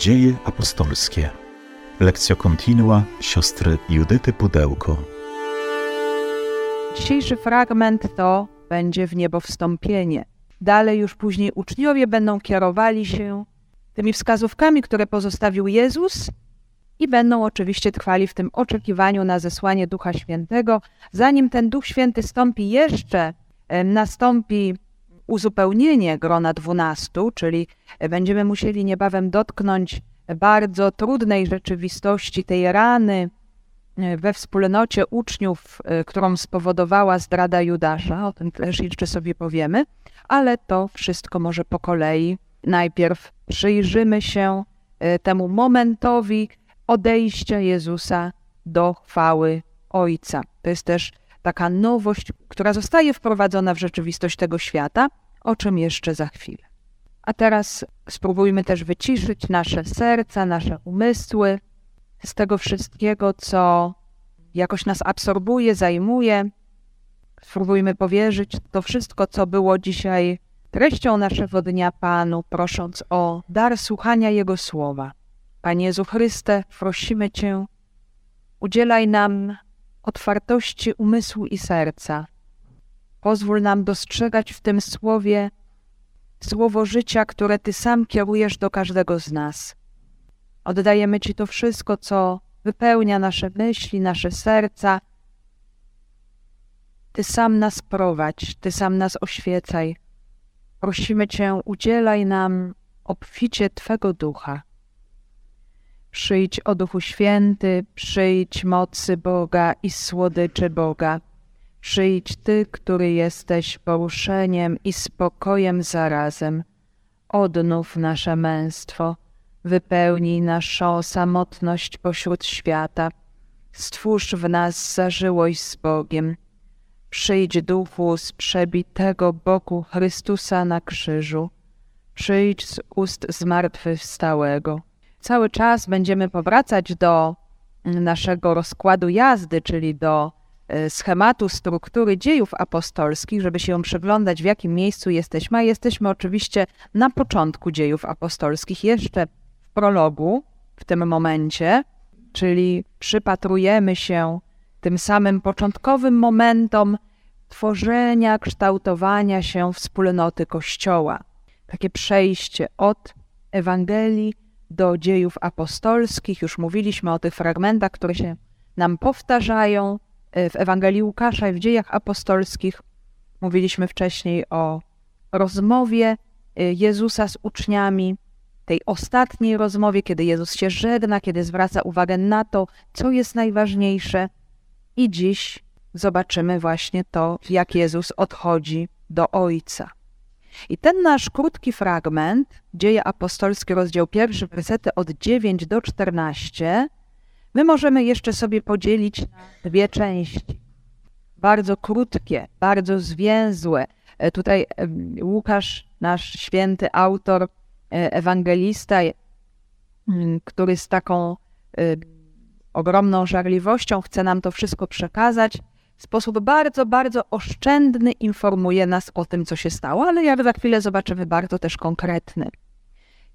Dzieje apostolskie. Lekcja kontinua siostry Judyty Pudełko. Dzisiejszy fragment to będzie w niebo wstąpienie. Dalej już później uczniowie będą kierowali się tymi wskazówkami, które pozostawił Jezus i będą oczywiście trwali w tym oczekiwaniu na zesłanie Ducha Świętego. Zanim ten Duch Święty stąpi jeszcze, nastąpi uzupełnienie grona dwunastu, czyli będziemy musieli niebawem dotknąć bardzo trudnej rzeczywistości, tej rany we wspólnocie uczniów, którą spowodowała zdrada Judasza. O tym też jeszcze sobie powiemy, ale to wszystko może po kolei. Najpierw przyjrzymy się e, temu momentowi odejścia Jezusa do chwały Ojca. To jest też taka nowość, która zostaje wprowadzona w rzeczywistość tego świata, o czym jeszcze za chwilę. A teraz spróbujmy też wyciszyć nasze serca, nasze umysły z tego wszystkiego, co jakoś nas absorbuje, zajmuje. Spróbujmy powierzyć to wszystko, co było dzisiaj treścią naszego dnia Panu, prosząc o dar słuchania Jego słowa. Panie Jezu Chryste, prosimy Cię, udzielaj nam otwartości umysłu i serca. Pozwól nam dostrzegać w tym słowie słowo życia, które Ty sam kierujesz do każdego z nas. Oddajemy Ci to wszystko, co wypełnia nasze myśli, nasze serca. Ty sam nas prowadź, Ty sam nas oświecaj. Prosimy Cię, udzielaj nam obficie Twego ducha. Przyjdź o Duchu Święty, przyjdź mocy Boga i słodyczy Boga. Przyjdź Ty, który jesteś poruszeniem i spokojem zarazem. Odnów nasze męstwo, wypełnij naszą samotność pośród świata. Stwórz w nas zażyłość z Bogiem. Przyjdź duchu z przebitego boku Chrystusa na krzyżu. Przyjdź z ust zmartwychwstałego. Cały czas będziemy powracać do naszego rozkładu jazdy, czyli do E, schematu struktury dziejów apostolskich, żeby się przyglądać, w jakim miejscu jesteśmy. A jesteśmy oczywiście na początku dziejów apostolskich, jeszcze w prologu, w tym momencie, czyli przypatrujemy się tym samym początkowym momentom tworzenia, kształtowania się wspólnoty Kościoła. Takie przejście od Ewangelii do dziejów apostolskich. Już mówiliśmy o tych fragmentach, które się nam powtarzają, w Ewangelii Łukasza i w dziejach apostolskich mówiliśmy wcześniej o rozmowie y, Jezusa z uczniami, tej ostatniej rozmowie, kiedy Jezus się żegna, kiedy zwraca uwagę na to, co jest najważniejsze. I dziś zobaczymy właśnie to, jak Jezus odchodzi do Ojca. I ten nasz krótki fragment, Dzieje Apostolskie, rozdział pierwszy, wersety od 9 do 14, My możemy jeszcze sobie podzielić na dwie części. Bardzo krótkie, bardzo zwięzłe. E, tutaj Łukasz, nasz święty autor, e, ewangelista, który z taką e, ogromną żarliwością chce nam to wszystko przekazać, w sposób bardzo, bardzo oszczędny informuje nas o tym, co się stało, ale jak za chwilę zobaczymy, bardzo też konkretny.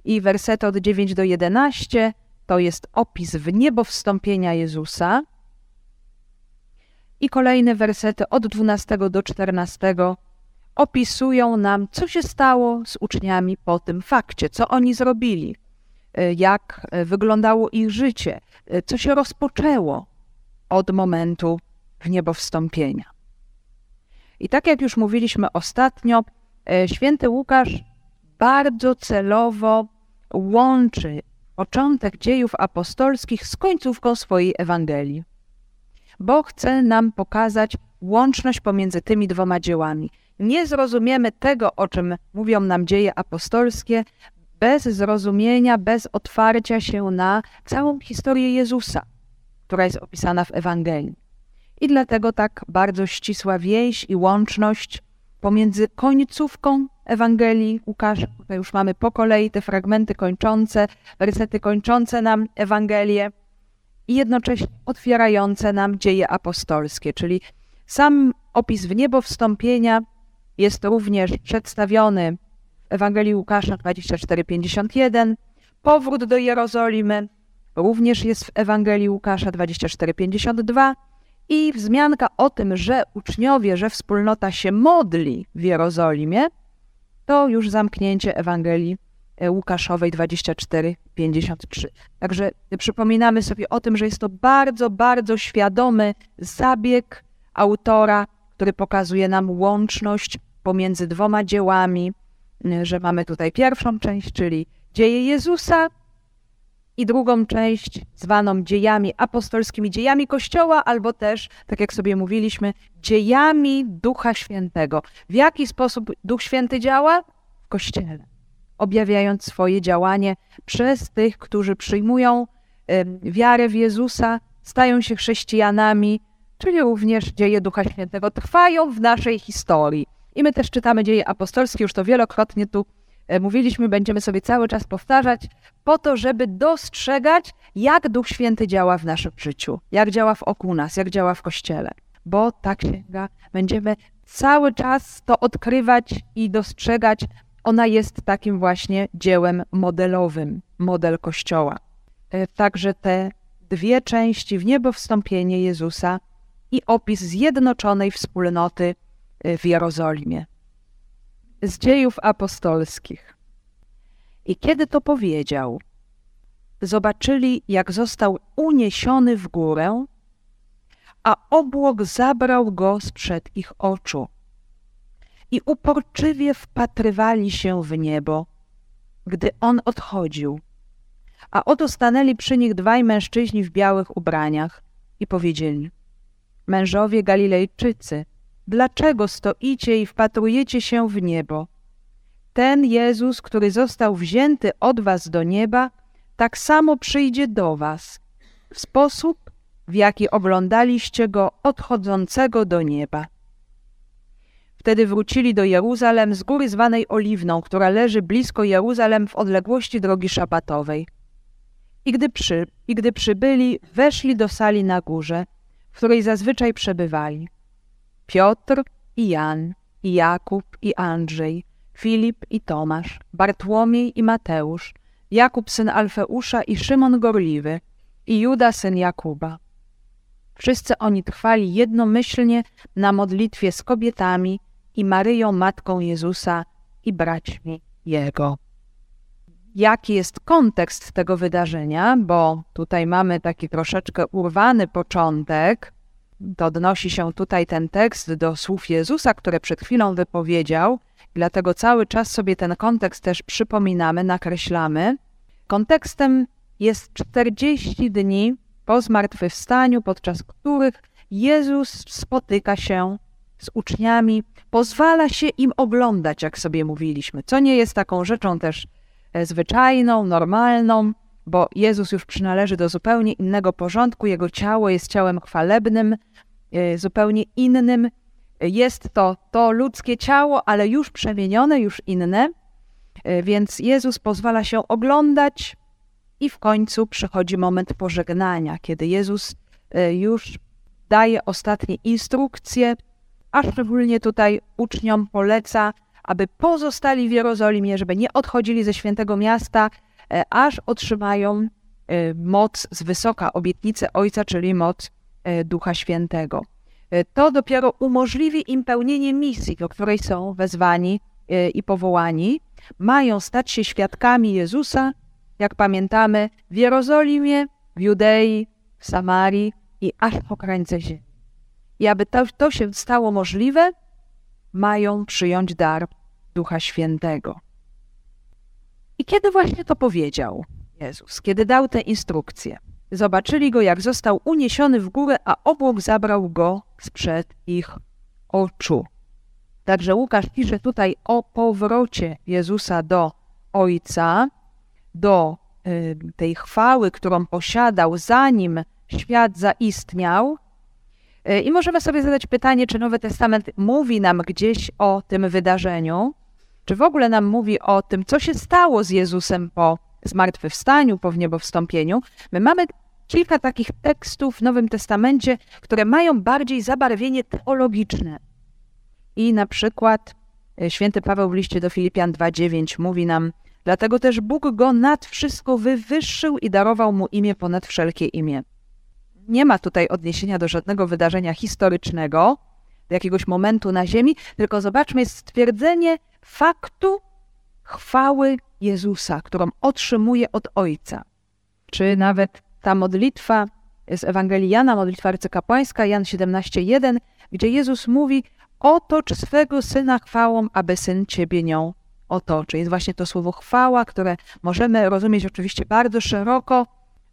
I wersety od 9 do 11 to jest opis w niebo wstąpienia Jezusa. I kolejne wersety od 12 do 14 opisują nam, co się stało z uczniami po tym fakcie, co oni zrobili, e, jak e, wyglądało ich życie, e, co się rozpoczęło od momentu w niebo wstąpienia. I tak jak już mówiliśmy ostatnio, święty Łukasz bardzo celowo łączy początek dziejów apostolskich z końcówką swojej Ewangelii, bo chce nam pokazać łączność pomiędzy tymi dwoma dziełami. Nie zrozumiemy tego, o czym mówią nam dzieje apostolskie, bez zrozumienia, bez otwarcia się na całą historię Jezusa, która jest opisana w Ewangelii. I dlatego tak bardzo ścisła więź i łączność pomiędzy końcówką Ewangelii Łukasza. Tutaj już mamy po kolei te fragmenty kończące, wersety kończące nam Ewangelię i jednocześnie otwierające nam dzieje apostolskie, czyli sam opis w niebo wstąpienia jest również przedstawiony w Ewangelii Łukasza 24:51, powrót do Jerozolimy, również jest w Ewangelii Łukasza 24:52 i wzmianka o tym, że uczniowie, że wspólnota się modli w Jerozolimie, to już zamknięcie Ewangelii e, Łukaszowej 24:53. Także przypominamy sobie o tym, że jest to bardzo, bardzo świadomy zabieg autora, który pokazuje nam łączność pomiędzy dwoma dziełami, e, że mamy tutaj pierwszą część, czyli dzieje Jezusa, i drugą część zwaną dziejami apostolskimi, dziejami Kościoła, albo też, tak jak sobie mówiliśmy, dziejami Ducha Świętego. W jaki sposób Duch Święty działa? W Kościele, objawiając swoje działanie przez tych, którzy przyjmują wiarę w Jezusa, stają się chrześcijanami, czyli również dzieje Ducha Świętego trwają w naszej historii. I my też czytamy dzieje apostolskie, już to wielokrotnie tu mówiliśmy, będziemy sobie cały czas powtarzać, po to, żeby dostrzegać, jak Duch Święty działa w naszym życiu, jak działa w oku nas, jak działa w Kościele. Bo ta księga będziemy cały czas to odkrywać i dostrzegać. Ona jest takim właśnie dziełem modelowym, model Kościoła. E, także te dwie części w niebo wstąpienie Jezusa i opis zjednoczonej wspólnoty e, w Jerozolimie z dziejów apostolskich. I kiedy to powiedział, zobaczyli, jak został uniesiony w górę, a obłok zabrał go sprzed ich oczu. I uporczywie wpatrywali się w niebo, gdy on odchodził. A oto stanęli przy nich dwaj mężczyźni w białych ubraniach i powiedzieli: Mężowie Galilejczycy, Dlaczego stoicie i wpatrujecie się w niebo? Ten Jezus, który został wzięty od was do nieba, tak samo przyjdzie do was, w sposób, w jaki oglądaliście go odchodzącego do nieba. Wtedy wrócili do Jeruzalem z góry zwanej Oliwną, która leży blisko Jeruzalem w odległości drogi szabatowej. I gdy, przy, I gdy przybyli, weszli do sali na górze, w której zazwyczaj przebywali. Piotr i Jan, i Jakub i Andrzej, Filip i Tomasz, Bartłomiej i Mateusz, Jakub syn Alfeusza i Szymon Gorliwy, i Juda syn Jakuba. Wszyscy oni trwali jednomyślnie na modlitwie z kobietami i Maryją Matką Jezusa i braćmi Jego. Jaki jest kontekst tego wydarzenia? Bo tutaj mamy taki troszeczkę urwany początek, to odnosi się tutaj ten tekst do słów Jezusa, które przed chwilą wypowiedział, dlatego cały czas sobie ten kontekst też przypominamy, nakreślamy. Kontekstem jest 40 dni po zmartwychwstaniu, podczas których Jezus spotyka się z uczniami, pozwala się im oglądać, jak sobie mówiliśmy, co nie jest taką rzeczą też e, zwyczajną, normalną bo Jezus już przynależy do zupełnie innego porządku, jego ciało jest ciałem chwalebnym, zupełnie innym. Jest to to ludzkie ciało, ale już przemienione, już inne. E, więc Jezus pozwala się oglądać, i w końcu przychodzi moment pożegnania, kiedy Jezus e, już daje ostatnie instrukcje, a szczególnie tutaj uczniom poleca, aby pozostali w Jerozolimie, żeby nie odchodzili ze świętego miasta, E, aż otrzymają e, moc z wysoka, obietnicę Ojca, czyli moc e, Ducha Świętego. To dopiero umożliwi im pełnienie misji, do której są wezwani i powołani. Mają stać się świadkami Jezusa, jak pamiętamy, w Jerozolimie, w Judei, w Samarii i aż po krańce ziemi. I aby to, to się stało możliwe, mają przyjąć dar Ducha Świętego. I kiedy właśnie to powiedział Jezus, kiedy dał te instrukcje, zobaczyli go, jak został uniesiony w górę, a obłok zabrał go sprzed ich oczu. Także Łukasz pisze tutaj o powrocie Jezusa do Ojca, do y, tej chwały, którą posiadał, zanim świat zaistniał. Y, I możemy sobie zadać pytanie, czy Nowy Testament mówi nam gdzieś o tym wydarzeniu, czy w ogóle nam mówi o tym, co się stało z Jezusem po zmartwychwstaniu, po wniebowstąpieniu. My mamy kilka takich tekstów w Nowym Testamencie, które mają bardziej zabarwienie teologiczne. I na przykład e, święty Paweł w liście do Filipian 2:9 mówi nam, Dlatego też Bóg go nad wszystko wywyższył i darował mu imię ponad wszelkie imię. Nie ma tutaj odniesienia do żadnego wydarzenia historycznego, do jakiegoś momentu na ziemi, tylko zobaczmy, jest stwierdzenie faktu chwały Jezusa, którą otrzymuje od Ojca. Czy nawet ta modlitwa z Ewangelii Jana, modlitwa arcykapłańska, Jan 17,1, gdzie Jezus mówi: Otocz swego syna chwałą, aby syn ciebie nią otoczy. Jest właśnie to słowo chwała, które możemy rozumieć oczywiście bardzo szeroko.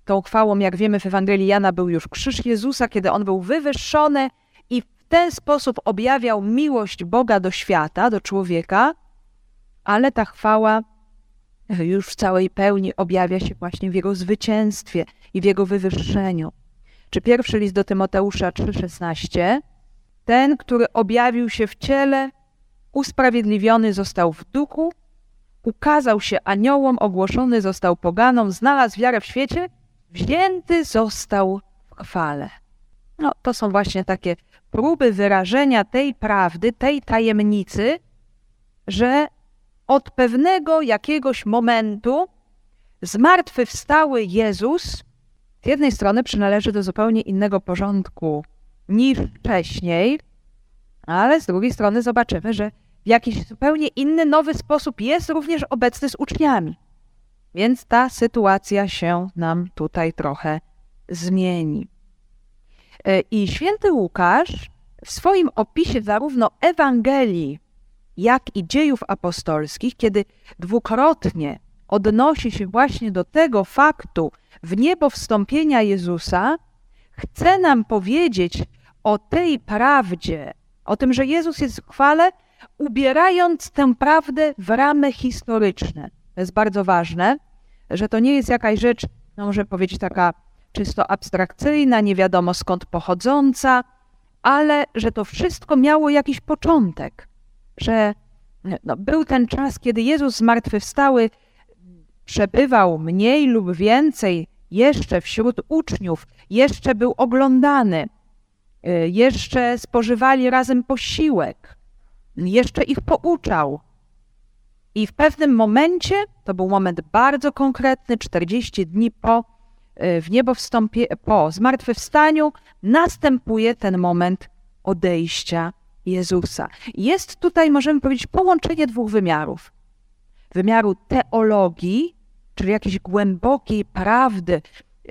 Tą chwałą, jak wiemy, w Ewangelii Jana był już krzyż Jezusa, kiedy on był wywyższony i w ten sposób objawiał miłość Boga do świata, do człowieka, ale ta chwała już w całej pełni objawia się właśnie w jego zwycięstwie i w jego wywyższeniu. Czy pierwszy list do Tymoteusza 3,16? Ten, który objawił się w ciele, usprawiedliwiony został w duchu, ukazał się aniołom, ogłoszony został poganom, znalazł wiarę w świecie, wzięty został w chwale. No, to są właśnie takie próby wyrażenia tej prawdy, tej tajemnicy, że od pewnego jakiegoś momentu zmartwychwstały Jezus z jednej strony przynależy do zupełnie innego porządku niż wcześniej, ale z drugiej strony zobaczymy, że w jakiś zupełnie inny, nowy sposób jest również obecny z uczniami. Więc ta sytuacja się nam tutaj trochę zmieni. E, I święty Łukasz w swoim opisie zarówno Ewangelii, jak i dziejów apostolskich, kiedy dwukrotnie odnosi się właśnie do tego faktu w niebo wstąpienia Jezusa, chce nam powiedzieć o tej prawdzie, o tym, że Jezus jest w chwale, ubierając tę prawdę w ramy historyczne. To jest bardzo ważne, że to nie jest jakaś rzecz, no może powiedzieć taka czysto abstrakcyjna, nie wiadomo skąd pochodząca, ale że to wszystko miało jakiś początek, że no, był ten czas, kiedy Jezus zmartwychwstały przebywał mniej lub więcej jeszcze wśród uczniów, jeszcze był oglądany, jeszcze spożywali razem posiłek, jeszcze ich pouczał. I w pewnym momencie, to był moment bardzo konkretny, 40 dni po w niebo wstąpie, po zmartwychwstaniu, następuje ten moment odejścia Jezusa. Jest tutaj, możemy powiedzieć, połączenie dwóch wymiarów. Wymiaru teologii, czyli jakiejś głębokiej prawdy,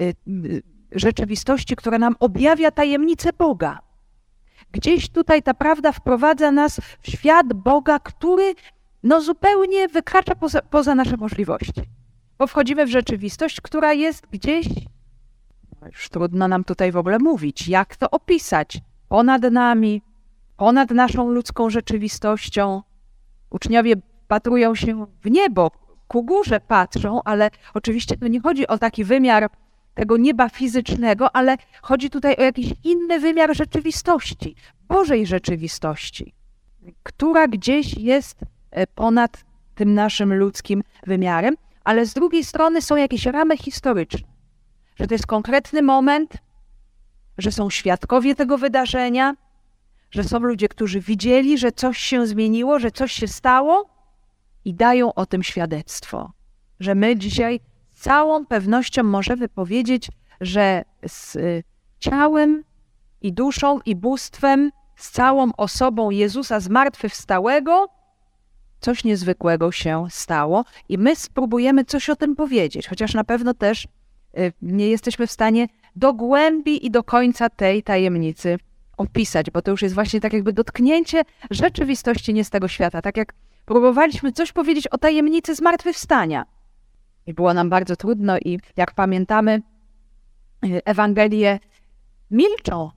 y, y, rzeczywistości, która nam objawia tajemnicę Boga. Gdzieś tutaj ta prawda wprowadza nas w świat Boga, który no zupełnie wykracza poza, poza nasze możliwości. Bo wchodzimy w rzeczywistość, która jest gdzieś, no już trudno nam tutaj w ogóle mówić, jak to opisać, ponad nami, ponad naszą ludzką rzeczywistością. Uczniowie patrują się w niebo, ku górze patrzą, ale oczywiście to nie chodzi o taki wymiar tego nieba fizycznego, ale chodzi tutaj o jakiś inny wymiar rzeczywistości, Bożej rzeczywistości, która gdzieś jest e, ponad tym naszym ludzkim wymiarem, ale z drugiej strony są jakieś ramy historyczne, że to jest konkretny moment, że są świadkowie tego wydarzenia, że są ludzie, którzy widzieli, że coś się zmieniło, że coś się stało i dają o tym świadectwo. Że my dzisiaj z całą pewnością możemy powiedzieć, że z y, ciałem i duszą i bóstwem, z całą osobą Jezusa zmartwychwstałego, coś niezwykłego się stało i my spróbujemy coś o tym powiedzieć, chociaż na pewno też y, nie jesteśmy w stanie do głębi i do końca tej tajemnicy opisać, bo to już jest właśnie tak jakby dotknięcie rzeczywistości nie z tego świata. Tak jak próbowaliśmy coś powiedzieć o tajemnicy zmartwychwstania. I było nam bardzo trudno i jak pamiętamy, y, Ewangelie milczą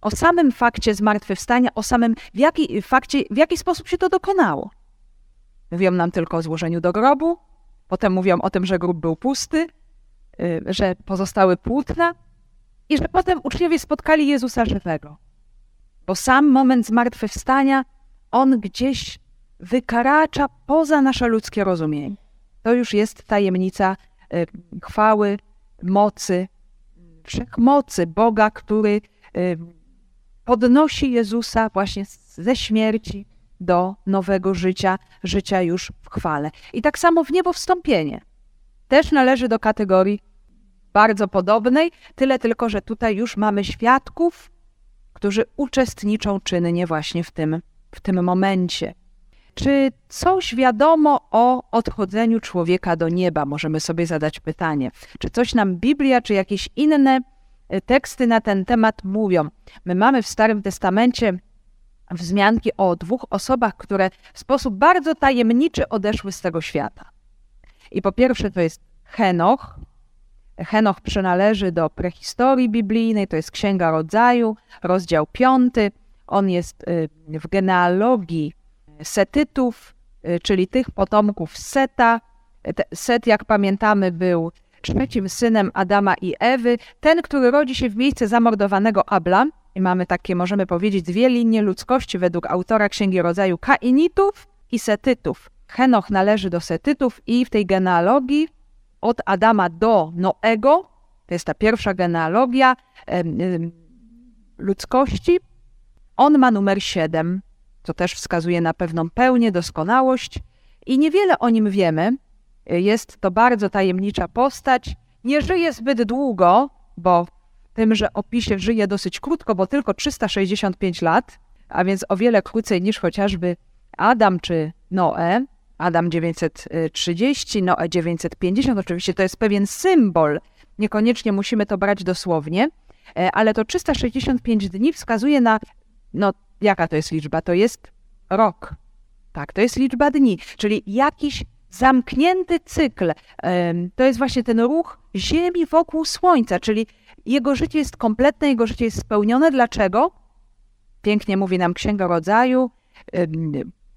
o samym fakcie zmartwychwstania, o samym w jaki, fakcie, w jaki sposób się to dokonało. Mówią nam tylko o złożeniu do grobu, potem mówią o tym, że grób był pusty, y, że pozostały płótna, i że potem uczniowie spotkali Jezusa żywego. Bo sam moment zmartwychwstania, on gdzieś wykracza poza nasze ludzkie rozumienie. To już jest tajemnica y, chwały, mocy, wszechmocy Boga, który y, podnosi Jezusa właśnie ze śmierci do nowego życia, życia już w chwale. I tak samo w niebo wstąpienie też należy do kategorii bardzo podobnej, tyle tylko, że tutaj już mamy świadków, którzy uczestniczą czynnie właśnie w tym, w tym momencie. Czy coś wiadomo o odchodzeniu człowieka do nieba? Możemy sobie zadać pytanie. Czy coś nam Biblia, czy jakieś inne e, teksty na ten temat mówią? My mamy w Starym Testamencie wzmianki o dwóch osobach, które w sposób bardzo tajemniczy odeszły z tego świata. I po pierwsze to jest Henoch. Henoch przynależy do prehistorii biblijnej, to jest Księga Rodzaju, rozdział 5. On jest y, w genealogii Setytów, y, czyli tych potomków Seta. Set, jak pamiętamy, był trzecim synem Adama i Ewy, ten, który rodzi się w miejsce zamordowanego Abla. I mamy takie, możemy powiedzieć, dwie linie ludzkości według autora Księgi Rodzaju Kainitów i Setytów. Henoch należy do Setytów i w tej genealogii od Adama do Noego, to jest ta pierwsza genealogia ludzkości, on ma numer 7, co też wskazuje na pewną pełnię, doskonałość i niewiele o nim wiemy. Jest to bardzo tajemnicza postać. Nie żyje zbyt długo, bo w tymże opisie żyje dosyć krótko, bo tylko 365 lat, a więc o wiele krócej niż chociażby Adam czy Noe. Adam 930, Noe 950. Oczywiście to jest pewien symbol. Niekoniecznie musimy to brać dosłownie, e, ale to 365 dni wskazuje na, no jaka to jest liczba? To jest rok. Tak, to jest liczba dni, czyli jakiś zamknięty cykl. To jest właśnie ten ruch Ziemi wokół Słońca, czyli jego życie jest kompletne, jego życie jest spełnione. Dlaczego? Pięknie mówi nam Księga Rodzaju,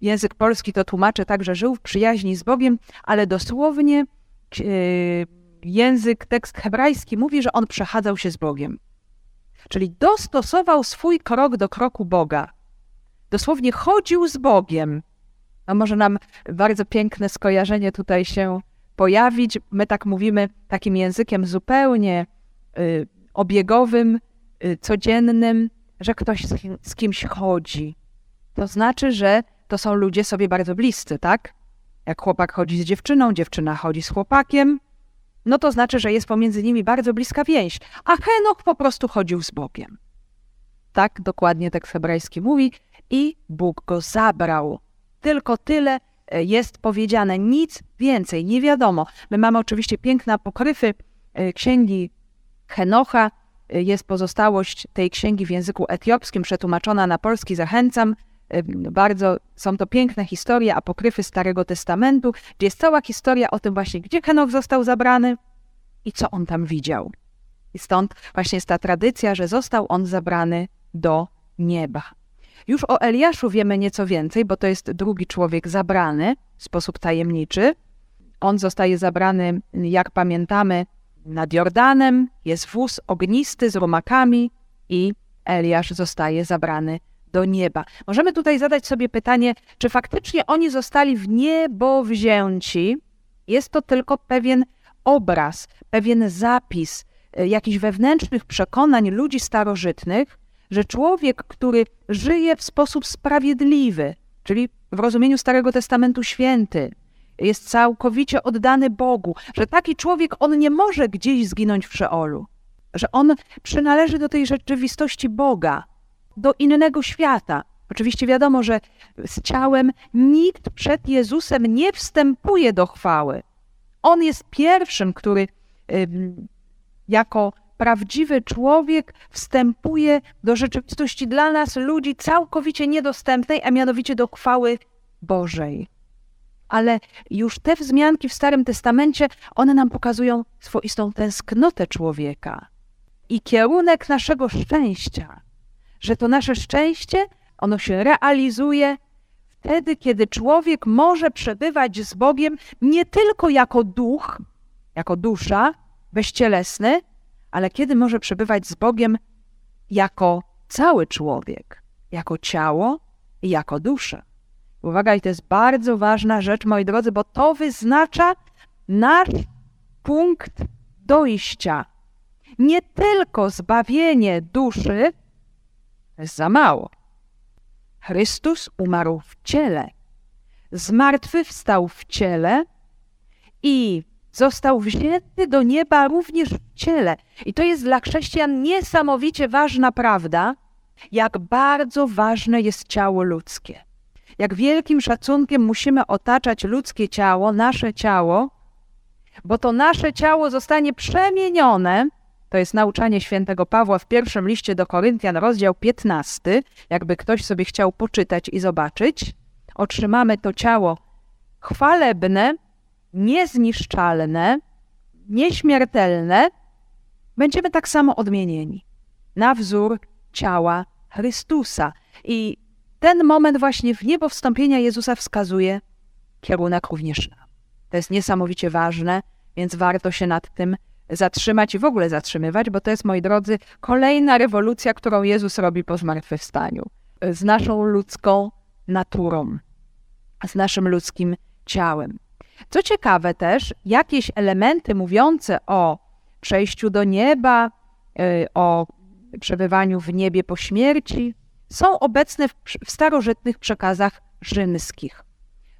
Język polski to tłumaczy tak, że żył w przyjaźni z Bogiem, ale dosłownie e, język, tekst hebrajski mówi, że on przechadzał się z Bogiem. Czyli dostosował swój krok do kroku Boga. Dosłownie chodził z Bogiem. No może nam bardzo piękne skojarzenie tutaj się pojawić. My tak mówimy takim językiem zupełnie y, obiegowym, y, codziennym, że ktoś z, z kimś chodzi. To znaczy, że to są ludzie sobie bardzo bliscy, tak? Jak chłopak chodzi z dziewczyną, dziewczyna chodzi z chłopakiem, no to znaczy, że jest pomiędzy nimi bardzo bliska więź. A Henoch po prostu chodził z Bogiem. Tak dokładnie tekst hebrajski mówi i Bóg go zabrał. Tylko tyle e, jest powiedziane, nic więcej, nie wiadomo. My mamy oczywiście piękne apokryfy e, księgi Henocha. E, jest pozostałość tej księgi w języku etiopskim, przetłumaczona na polski. Zachęcam bardzo są to piękne historie, apokryfy Starego Testamentu, gdzie jest cała historia o tym właśnie, gdzie Henoch został zabrany i co on tam widział. I stąd właśnie jest ta tradycja, że został on zabrany do nieba. Już o Eliaszu wiemy nieco więcej, bo to jest drugi człowiek zabrany w sposób tajemniczy. On zostaje zabrany, jak pamiętamy, nad Jordanem, jest wóz ognisty z rumakami i Eliasz zostaje zabrany do nieba. Możemy tutaj zadać sobie pytanie, czy faktycznie oni zostali w niebo wzięci? Jest to tylko pewien obraz, pewien zapis e, jakichś wewnętrznych przekonań ludzi starożytnych, że człowiek, który żyje w sposób sprawiedliwy, czyli w rozumieniu Starego Testamentu święty, jest całkowicie oddany Bogu, że taki człowiek, on nie może gdzieś zginąć w Szeolu, że on przynależy do tej rzeczywistości Boga, do innego świata. Oczywiście wiadomo, że z ciałem nikt przed Jezusem nie wstępuje do chwały. On jest pierwszym, który jako prawdziwy człowiek wstępuje do rzeczywistości dla nas, ludzi, całkowicie niedostępnej, a mianowicie do chwały Bożej. Ale już te wzmianki w Starym Testamencie, one nam pokazują swoistą tęsknotę człowieka i kierunek naszego szczęścia że to nasze szczęście, ono się realizuje wtedy, kiedy człowiek może przebywać z Bogiem nie tylko jako duch, jako dusza, bezcielesny, ale kiedy może przebywać z Bogiem jako cały człowiek, jako ciało i jako dusza. Uwaga, i to jest bardzo ważna rzecz, moi drodzy, bo to wyznacza nasz punkt dojścia. Nie tylko zbawienie duszy, za mało. Chrystus umarł w ciele, zmartwychwstał w ciele i został wzięty do nieba również w ciele. I to jest dla chrześcijan niesamowicie ważna prawda, jak bardzo ważne jest ciało ludzkie. Jak wielkim szacunkiem musimy otaczać ludzkie ciało, nasze ciało, bo to nasze ciało zostanie przemienione. To jest nauczanie świętego Pawła w pierwszym liście do Koryntian, rozdział 15. Jakby ktoś sobie chciał poczytać i zobaczyć, otrzymamy to ciało chwalebne, niezniszczalne, nieśmiertelne. Będziemy tak samo odmienieni na wzór ciała Chrystusa. I ten moment właśnie w niebo wstąpienia Jezusa wskazuje kierunek również nam. To jest niesamowicie ważne, więc warto się nad tym zatrzymać i w ogóle zatrzymywać, bo to jest, moi drodzy, kolejna rewolucja, którą Jezus robi po zmartwychwstaniu. Z naszą ludzką naturą, z naszym ludzkim ciałem. Co ciekawe też, jakieś elementy mówiące o przejściu do nieba, y, o przebywaniu w niebie po śmierci, są obecne w, w starożytnych przekazach rzymskich.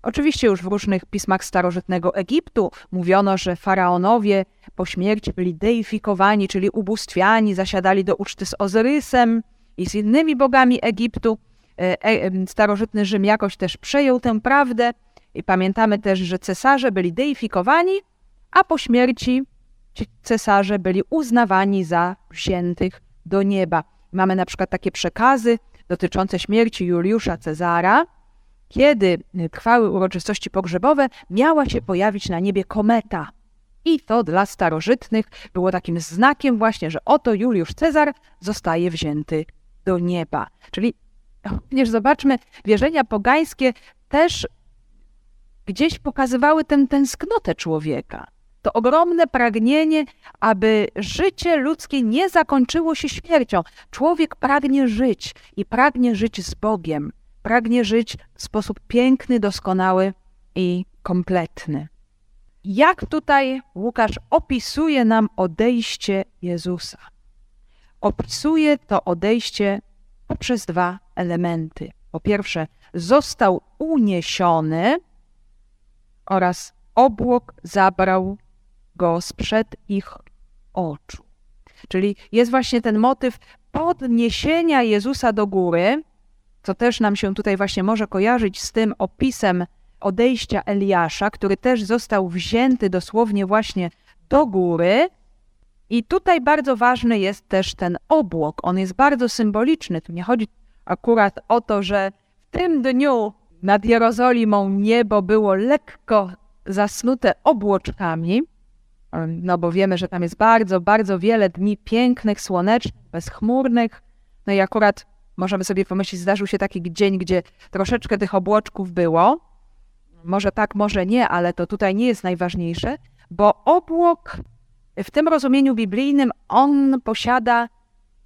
Oczywiście już w różnych pismach starożytnego Egiptu mówiono, że faraonowie po śmierci byli deifikowani, czyli ubóstwiani, zasiadali do uczty z Ozyrysem i z innymi bogami Egiptu. E, e, starożytny Rzym jakoś też przejął tę prawdę i pamiętamy też, że cesarze byli deifikowani, a po śmierci ci cesarze byli uznawani za wziętych do nieba. Mamy na przykład takie przekazy dotyczące śmierci Juliusza Cezara, kiedy trwały uroczystości pogrzebowe, miała się pojawić na niebie kometa. I to dla starożytnych było takim znakiem właśnie, że oto Juliusz Cezar zostaje wzięty do nieba. Czyli również zobaczmy, wierzenia pogańskie też gdzieś pokazywały tę tęsknotę człowieka. To ogromne pragnienie, aby życie ludzkie nie zakończyło się śmiercią. Człowiek pragnie żyć i pragnie żyć z Bogiem pragnie żyć w sposób piękny, doskonały i kompletny. Jak tutaj Łukasz opisuje nam odejście Jezusa? Opisuje to odejście poprzez dwa elementy. Po pierwsze, został uniesiony oraz obłok zabrał go sprzed ich oczu. Czyli jest właśnie ten motyw podniesienia Jezusa do góry, co też nam się tutaj właśnie może kojarzyć z tym opisem odejścia Eliasza, który też został wzięty dosłownie właśnie do góry. I tutaj bardzo ważny jest też ten obłok. On jest bardzo symboliczny. Tu nie chodzi akurat o to, że w tym dniu nad Jerozolimą niebo było lekko zasnute obłoczkami, no bo wiemy, że tam jest bardzo, bardzo wiele dni pięknych, słonecznych, bezchmurnych. No i akurat możemy sobie pomyśleć, zdarzył się taki dzień, gdzie troszeczkę tych obłoczków było. Może tak, może nie, ale to tutaj nie jest najważniejsze, bo obłok w tym rozumieniu biblijnym on posiada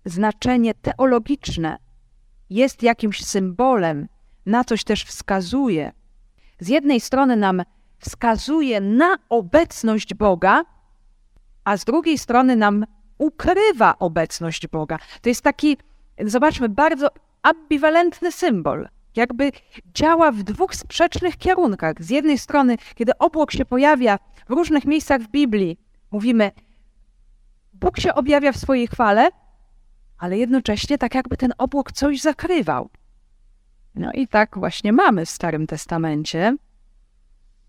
znaczenie teologiczne. Jest jakimś symbolem, na coś też wskazuje. Z jednej strony nam wskazuje na obecność Boga, a z drugiej strony nam ukrywa obecność Boga. To jest taki zobaczmy, bardzo ambiwalentny symbol. Jakby działa w dwóch sprzecznych kierunkach. Z jednej strony, kiedy obłok się pojawia w różnych miejscach w Biblii, mówimy, Bóg się objawia w swojej chwale, ale jednocześnie tak jakby ten obłok coś zakrywał. No i tak właśnie mamy w Starym Testamencie.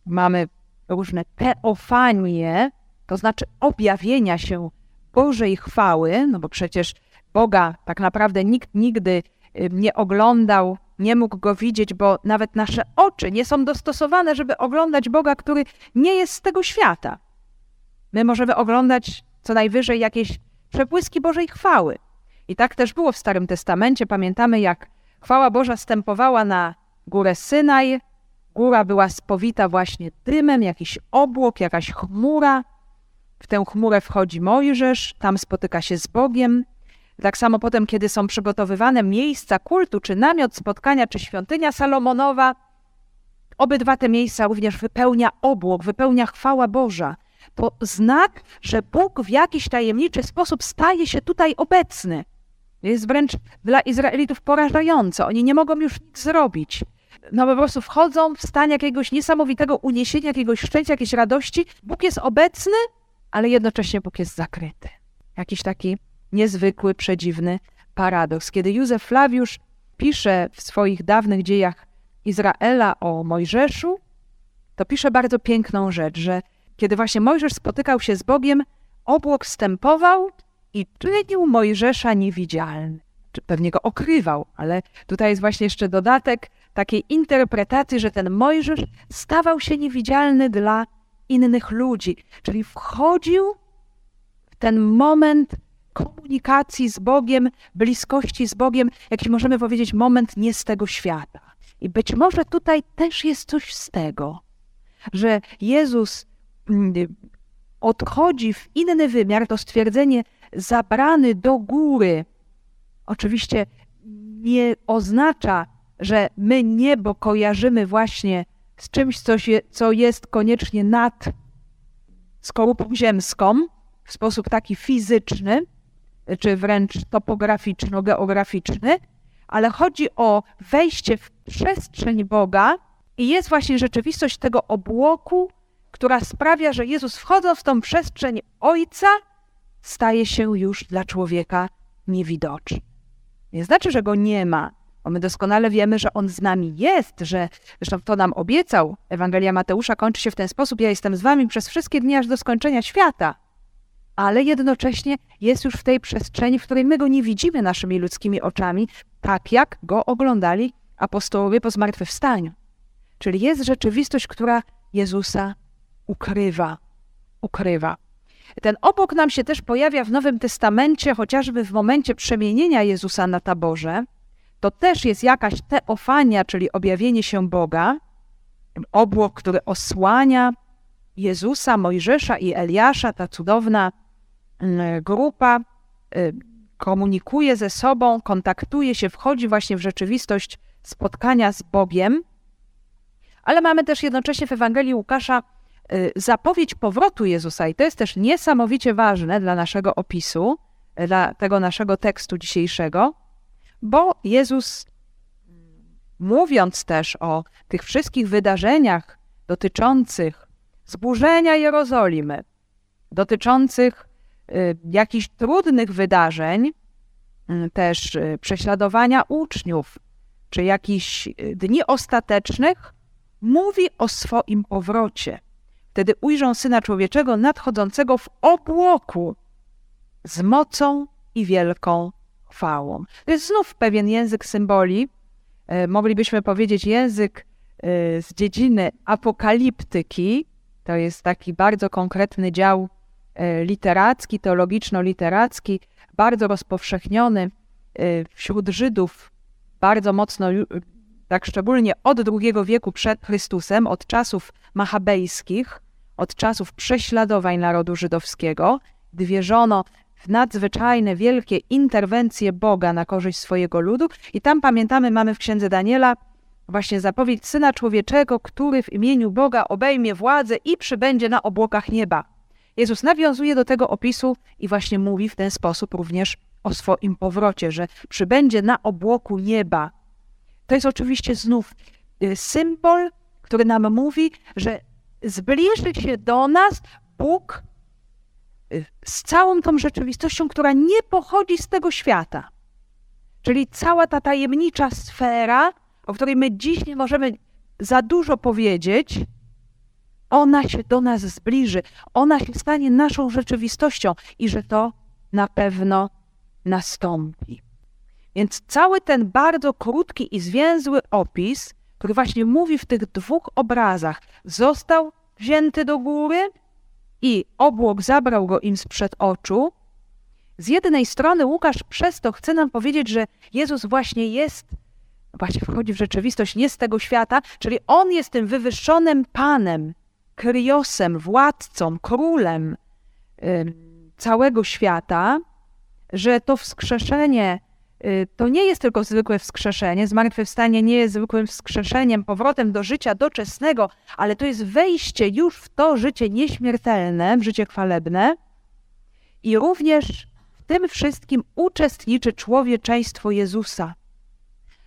Mamy różne teofanie, to znaczy objawienia się Bożej chwały, no bo przecież Boga tak naprawdę nikt nigdy nie oglądał, nie mógł go widzieć, bo nawet nasze oczy nie są dostosowane, żeby oglądać Boga, który nie jest z tego świata. My możemy oglądać co najwyżej jakieś przepłyski Bożej chwały. I tak też było w Starym Testamencie. Pamiętamy, jak chwała Boża stępowała na górę Synaj. Góra była spowita właśnie dymem, jakiś obłok, jakaś chmura. W tę chmurę wchodzi Mojżesz, tam spotyka się z Bogiem. Tak samo potem, kiedy są przygotowywane miejsca kultu, czy namiot spotkania, czy świątynia Salomonowa, obydwa te miejsca również wypełnia obłok, wypełnia chwała Boża. To znak, że Bóg w jakiś tajemniczy sposób staje się tutaj obecny. Jest wręcz dla Izraelitów porażające. Oni nie mogą już nic zrobić. No po prostu wchodzą w stan jakiegoś niesamowitego uniesienia, jakiegoś szczęścia, jakiejś radości. Bóg jest obecny, ale jednocześnie Bóg jest zakryty. Jakiś taki niezwykły, przedziwny paradoks. Kiedy Józef Flawiusz pisze w swoich dawnych dziejach Izraela o Mojżeszu, to pisze bardzo piękną rzecz, że kiedy właśnie Mojżesz spotykał się z Bogiem, obłok wstępował i czynił Mojżesza niewidzialny. Pewnie go okrywał, ale tutaj jest właśnie jeszcze dodatek takiej interpretacji, że ten Mojżesz stawał się niewidzialny dla innych ludzi, czyli wchodził w ten moment komunikacji z Bogiem, bliskości z Bogiem, jakiś możemy powiedzieć moment nie z tego świata. I być może tutaj też jest coś z tego, że Jezus mm, odchodzi w inny wymiar, to stwierdzenie zabrany do góry, oczywiście nie oznacza, że my niebo kojarzymy właśnie z czymś, co, jest koniecznie nad skorupą ziemską w sposób taki fizyczny, czy wręcz topograficzno-geograficzny, ale chodzi o wejście w przestrzeń Boga i jest właśnie rzeczywistość tego obłoku, która sprawia, że Jezus wchodząc w tą przestrzeń Ojca, staje się już dla człowieka niewidoczny. Nie znaczy, że go nie ma, bo my doskonale wiemy, że on z nami jest, że zresztą to nam obiecał. Ewangelia Mateusza kończy się w ten sposób: Ja jestem z wami przez wszystkie dni aż do skończenia świata. Ale jednocześnie jest już w tej przestrzeni, w której my go nie widzimy naszymi ludzkimi oczami, tak jak go oglądali apostołowie po zmartwychwstaniu. Czyli jest rzeczywistość, która Jezusa ukrywa. Ukrywa. Ten obok nam się też pojawia w Nowym Testamencie, chociażby w momencie przemienienia Jezusa na taborze. To też jest jakaś teofania, czyli objawienie się Boga. Obłok, który osłania Jezusa, Mojżesza i Eliasza, ta cudowna grupa y, komunikuje ze sobą, kontaktuje się, wchodzi właśnie w rzeczywistość spotkania z Bogiem. Ale mamy też jednocześnie w Ewangelii Łukasza y, zapowiedź powrotu Jezusa, i to jest też niesamowicie ważne dla naszego opisu, dla tego naszego tekstu dzisiejszego, bo Jezus, mówiąc też o tych wszystkich wydarzeniach dotyczących zburzenia Jerozolimy, dotyczących y, jakichś trudnych wydarzeń, y, też prześladowania uczniów, czy jakichś dni ostatecznych, mówi o swoim powrocie. Wtedy ujrzą Syna Człowieczego nadchodzącego w obłoku z mocą i wielką chwałą. To jest znów pewien język symboli, e, moglibyśmy powiedzieć język e, z dziedziny apokaliptyki. To jest taki bardzo konkretny dział literacki, teologiczno-literacki, bardzo rozpowszechniony wśród Żydów, bardzo mocno tak szczególnie od II wieku przed Chrystusem, od czasów machabejskich, od czasów prześladowań narodu żydowskiego, gdy wierzono w nadzwyczajne, wielkie interwencje Boga na korzyść swojego ludu. I tam pamiętamy, mamy w księdze Daniela właśnie zapowiedź Syna Człowieczego, który w imieniu Boga obejmie władzę i przybędzie na obłokach nieba. Jezus nawiązuje do tego opisu i właśnie mówi w ten sposób również o swoim powrocie, że przybędzie na obłoku nieba, to jest oczywiście znów y, symbol, który nam mówi, że zbliży się do nas Bóg y, z całą tą rzeczywistością, która nie pochodzi z tego świata. Czyli cała ta tajemnicza sfera, o której my dziś nie możemy za dużo powiedzieć, ona się do nas zbliży, ona się stanie naszą rzeczywistością i że to na pewno nastąpi. Więc cały ten bardzo krótki i zwięzły opis, który właśnie mówi w tych dwóch obrazach, został wzięty do góry i obłok zabrał go im sprzed oczu. Z jednej strony Łukasz przez to chce nam powiedzieć, że Jezus właśnie jest, właśnie wchodzi w rzeczywistość nie z tego świata, czyli On jest tym wywyższonym Panem, kryosem, władcą, królem całego świata, że to wskrzeszenie Y, to nie jest tylko zwykłe wskrzeszenie. Zmartwychwstanie nie jest zwykłym wskrzeszeniem, powrotem do życia doczesnego, ale to jest wejście już w to życie nieśmiertelne, w życie chwalebne. I również w tym wszystkim uczestniczy człowieczeństwo Jezusa.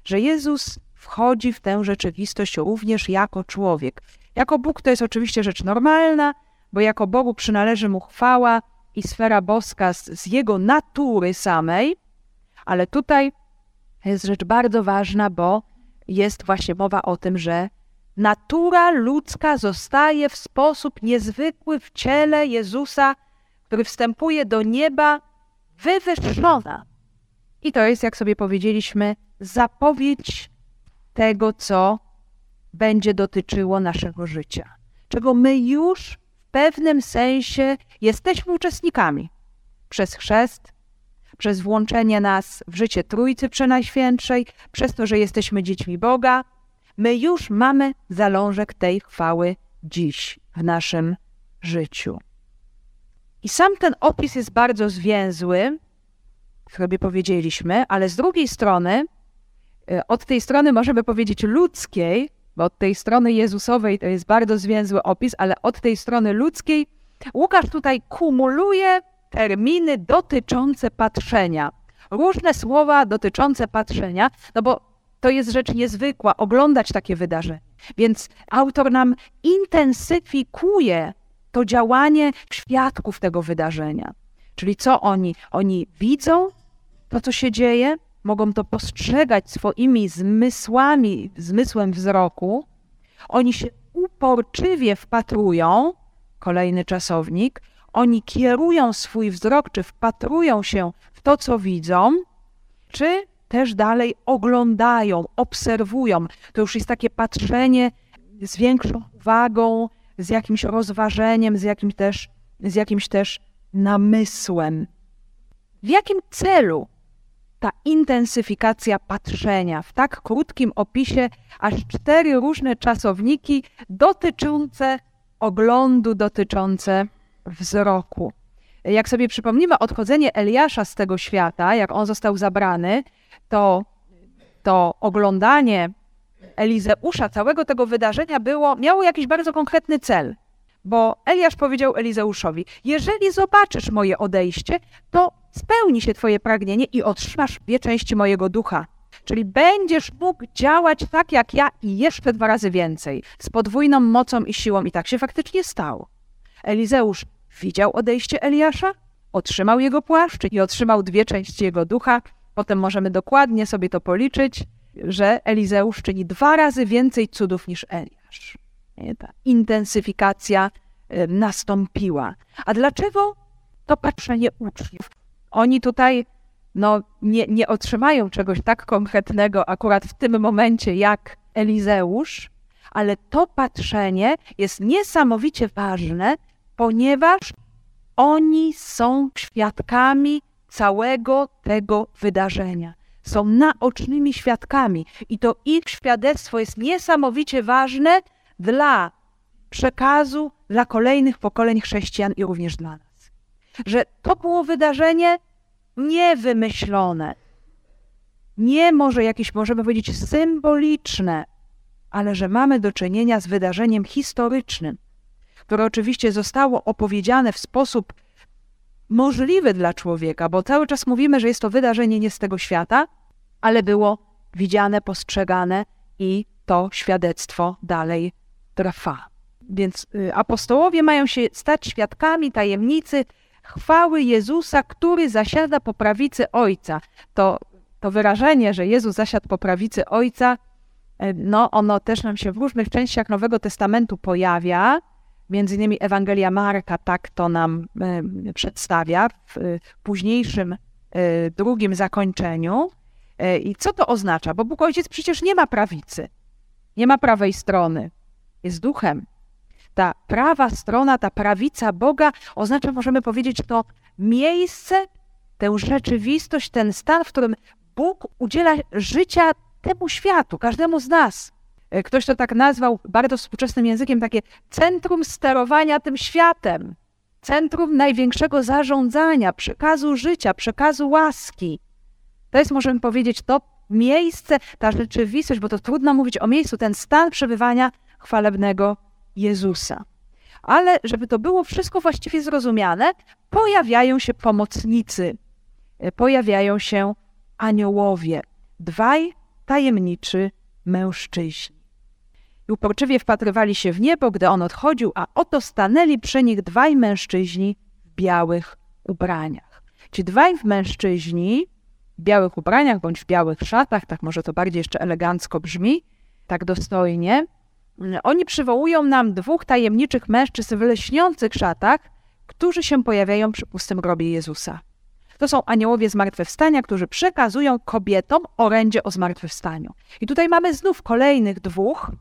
Że Jezus wchodzi w tę rzeczywistość również jako człowiek. Jako Bóg to jest oczywiście rzecz normalna, bo jako Bogu przynależy mu chwała i sfera boska z, z jego natury samej, ale tutaj jest rzecz bardzo ważna, bo jest właśnie mowa o tym, że natura ludzka zostaje w sposób niezwykły w ciele Jezusa, który wstępuje do nieba, wywyższona. I to jest, jak sobie powiedzieliśmy, zapowiedź tego, co będzie dotyczyło naszego życia, czego my już w pewnym sensie jesteśmy uczestnikami przez chrzest, przez włączenie nas w życie Trójcy Przenajświętszej, przez to, że jesteśmy dziećmi Boga, my już mamy zalążek tej chwały dziś w naszym życiu. I sam ten opis jest bardzo zwięzły, sobie powiedzieliśmy, ale z drugiej strony, e, od tej strony możemy powiedzieć ludzkiej, bo od tej strony Jezusowej to jest bardzo zwięzły opis, ale od tej strony ludzkiej Łukasz tutaj kumuluje terminy dotyczące patrzenia. Różne słowa dotyczące patrzenia, no bo to jest rzecz niezwykła oglądać takie wydarzenie. Więc autor nam intensyfikuje to działanie świadków tego wydarzenia. Czyli co oni? Oni widzą to, co się dzieje, mogą to postrzegać swoimi zmysłami, zmysłem wzroku. Oni się uporczywie wpatrują, kolejny czasownik, oni kierują swój wzrok, czy wpatrują się w to, co widzą, czy też dalej oglądają, obserwują. To już jest takie patrzenie z większą uwagą, z jakimś rozważeniem, z jakimś też, z jakimś też namysłem. W jakim celu ta intensyfikacja patrzenia w tak krótkim opisie, aż cztery różne czasowniki dotyczące oglądu, dotyczące wzroku. Jak sobie przypomnimy odchodzenie Eliasza z tego świata, jak on został zabrany, to, to oglądanie Elizeusza, całego tego wydarzenia było, miało jakiś bardzo konkretny cel. Bo Eliasz powiedział Elizeuszowi: Jeżeli zobaczysz moje odejście, to spełni się Twoje pragnienie i otrzymasz dwie części mojego ducha. Czyli będziesz mógł działać tak jak ja i jeszcze dwa razy więcej, z podwójną mocą i siłą. I tak się faktycznie stało. Elizeusz widział odejście Eliasza, otrzymał jego płaszcz i otrzymał dwie części jego ducha. Potem możemy dokładnie sobie to policzyć, że Elizeusz czyni dwa razy więcej cudów niż Eliasz. Ta intensyfikacja nastąpiła. A dlaczego to patrzenie uczniów? Oni tutaj no, nie, nie otrzymają czegoś tak konkretnego akurat w tym momencie jak Elizeusz, ale to patrzenie jest niesamowicie ważne, ponieważ oni są świadkami całego tego wydarzenia. Są naocznymi świadkami i to ich świadectwo jest niesamowicie ważne dla przekazu dla kolejnych pokoleń chrześcijan i również dla nas. Że to było wydarzenie niewymyślone, nie może jakieś, możemy powiedzieć, symboliczne, ale że mamy do czynienia z wydarzeniem historycznym, które oczywiście zostało opowiedziane w sposób możliwy dla człowieka, bo cały czas mówimy, że jest to wydarzenie nie z tego świata, ale było widziane, postrzegane i to świadectwo dalej trwa. Więc y, apostołowie mają się stać świadkami tajemnicy chwały Jezusa, który zasiada po prawicy Ojca. To, to wyrażenie, że Jezus zasiadł po prawicy Ojca, y, no ono też nam się w różnych częściach Nowego Testamentu pojawia. Między innymi Ewangelia Marka tak to nam y, przedstawia w późniejszym drugim zakończeniu. I co to oznacza? Bo Bóg Ojciec przecież nie ma prawicy, nie ma prawej strony, jest duchem. Ta prawa strona, ta prawica Boga oznacza, możemy powiedzieć, to miejsce, tę rzeczywistość, ten stan, w którym Bóg udziela życia temu światu, każdemu z nas. E, ktoś to tak nazwał bardzo współczesnym językiem, takie centrum sterowania tym światem, centrum największego zarządzania, przekazu życia, przekazu łaski. To jest, możemy powiedzieć, to miejsce, ta rzeczywistość, bo to trudno mówić o miejscu, ten stan przebywania chwalebnego Jezusa. Ale żeby to było wszystko właściwie zrozumiane, pojawiają się pomocnicy e, pojawiają się aniołowie, dwaj tajemniczy mężczyźni. I uporczywie wpatrywali się w niebo, gdy on odchodził, a oto stanęli przy nich dwaj mężczyźni w białych ubraniach. Ci dwaj mężczyźni w białych ubraniach bądź w białych szatach, tak może to bardziej jeszcze elegancko brzmi, tak dostojnie, oni przywołują nam dwóch tajemniczych mężczyzn w leśniących szatach, którzy się pojawiają przy pustym grobie Jezusa. To są aniołowie zmartwychwstania, którzy przekazują kobietom orędzie o zmartwychwstaniu. I tutaj mamy znów kolejnych dwóch.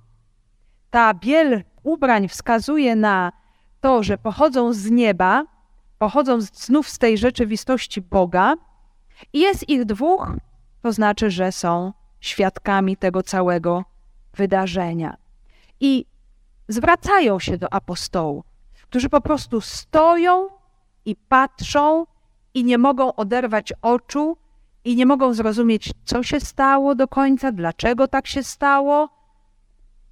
Ta biel ubrań wskazuje na to, że pochodzą z nieba, pochodzą znów z tej rzeczywistości Boga. I jest ich dwóch, to znaczy, że są świadkami tego całego wydarzenia. I zwracają się do apostołów, którzy po prostu stoją i patrzą i nie mogą oderwać oczu i nie mogą zrozumieć, co się stało do końca, dlaczego tak się stało.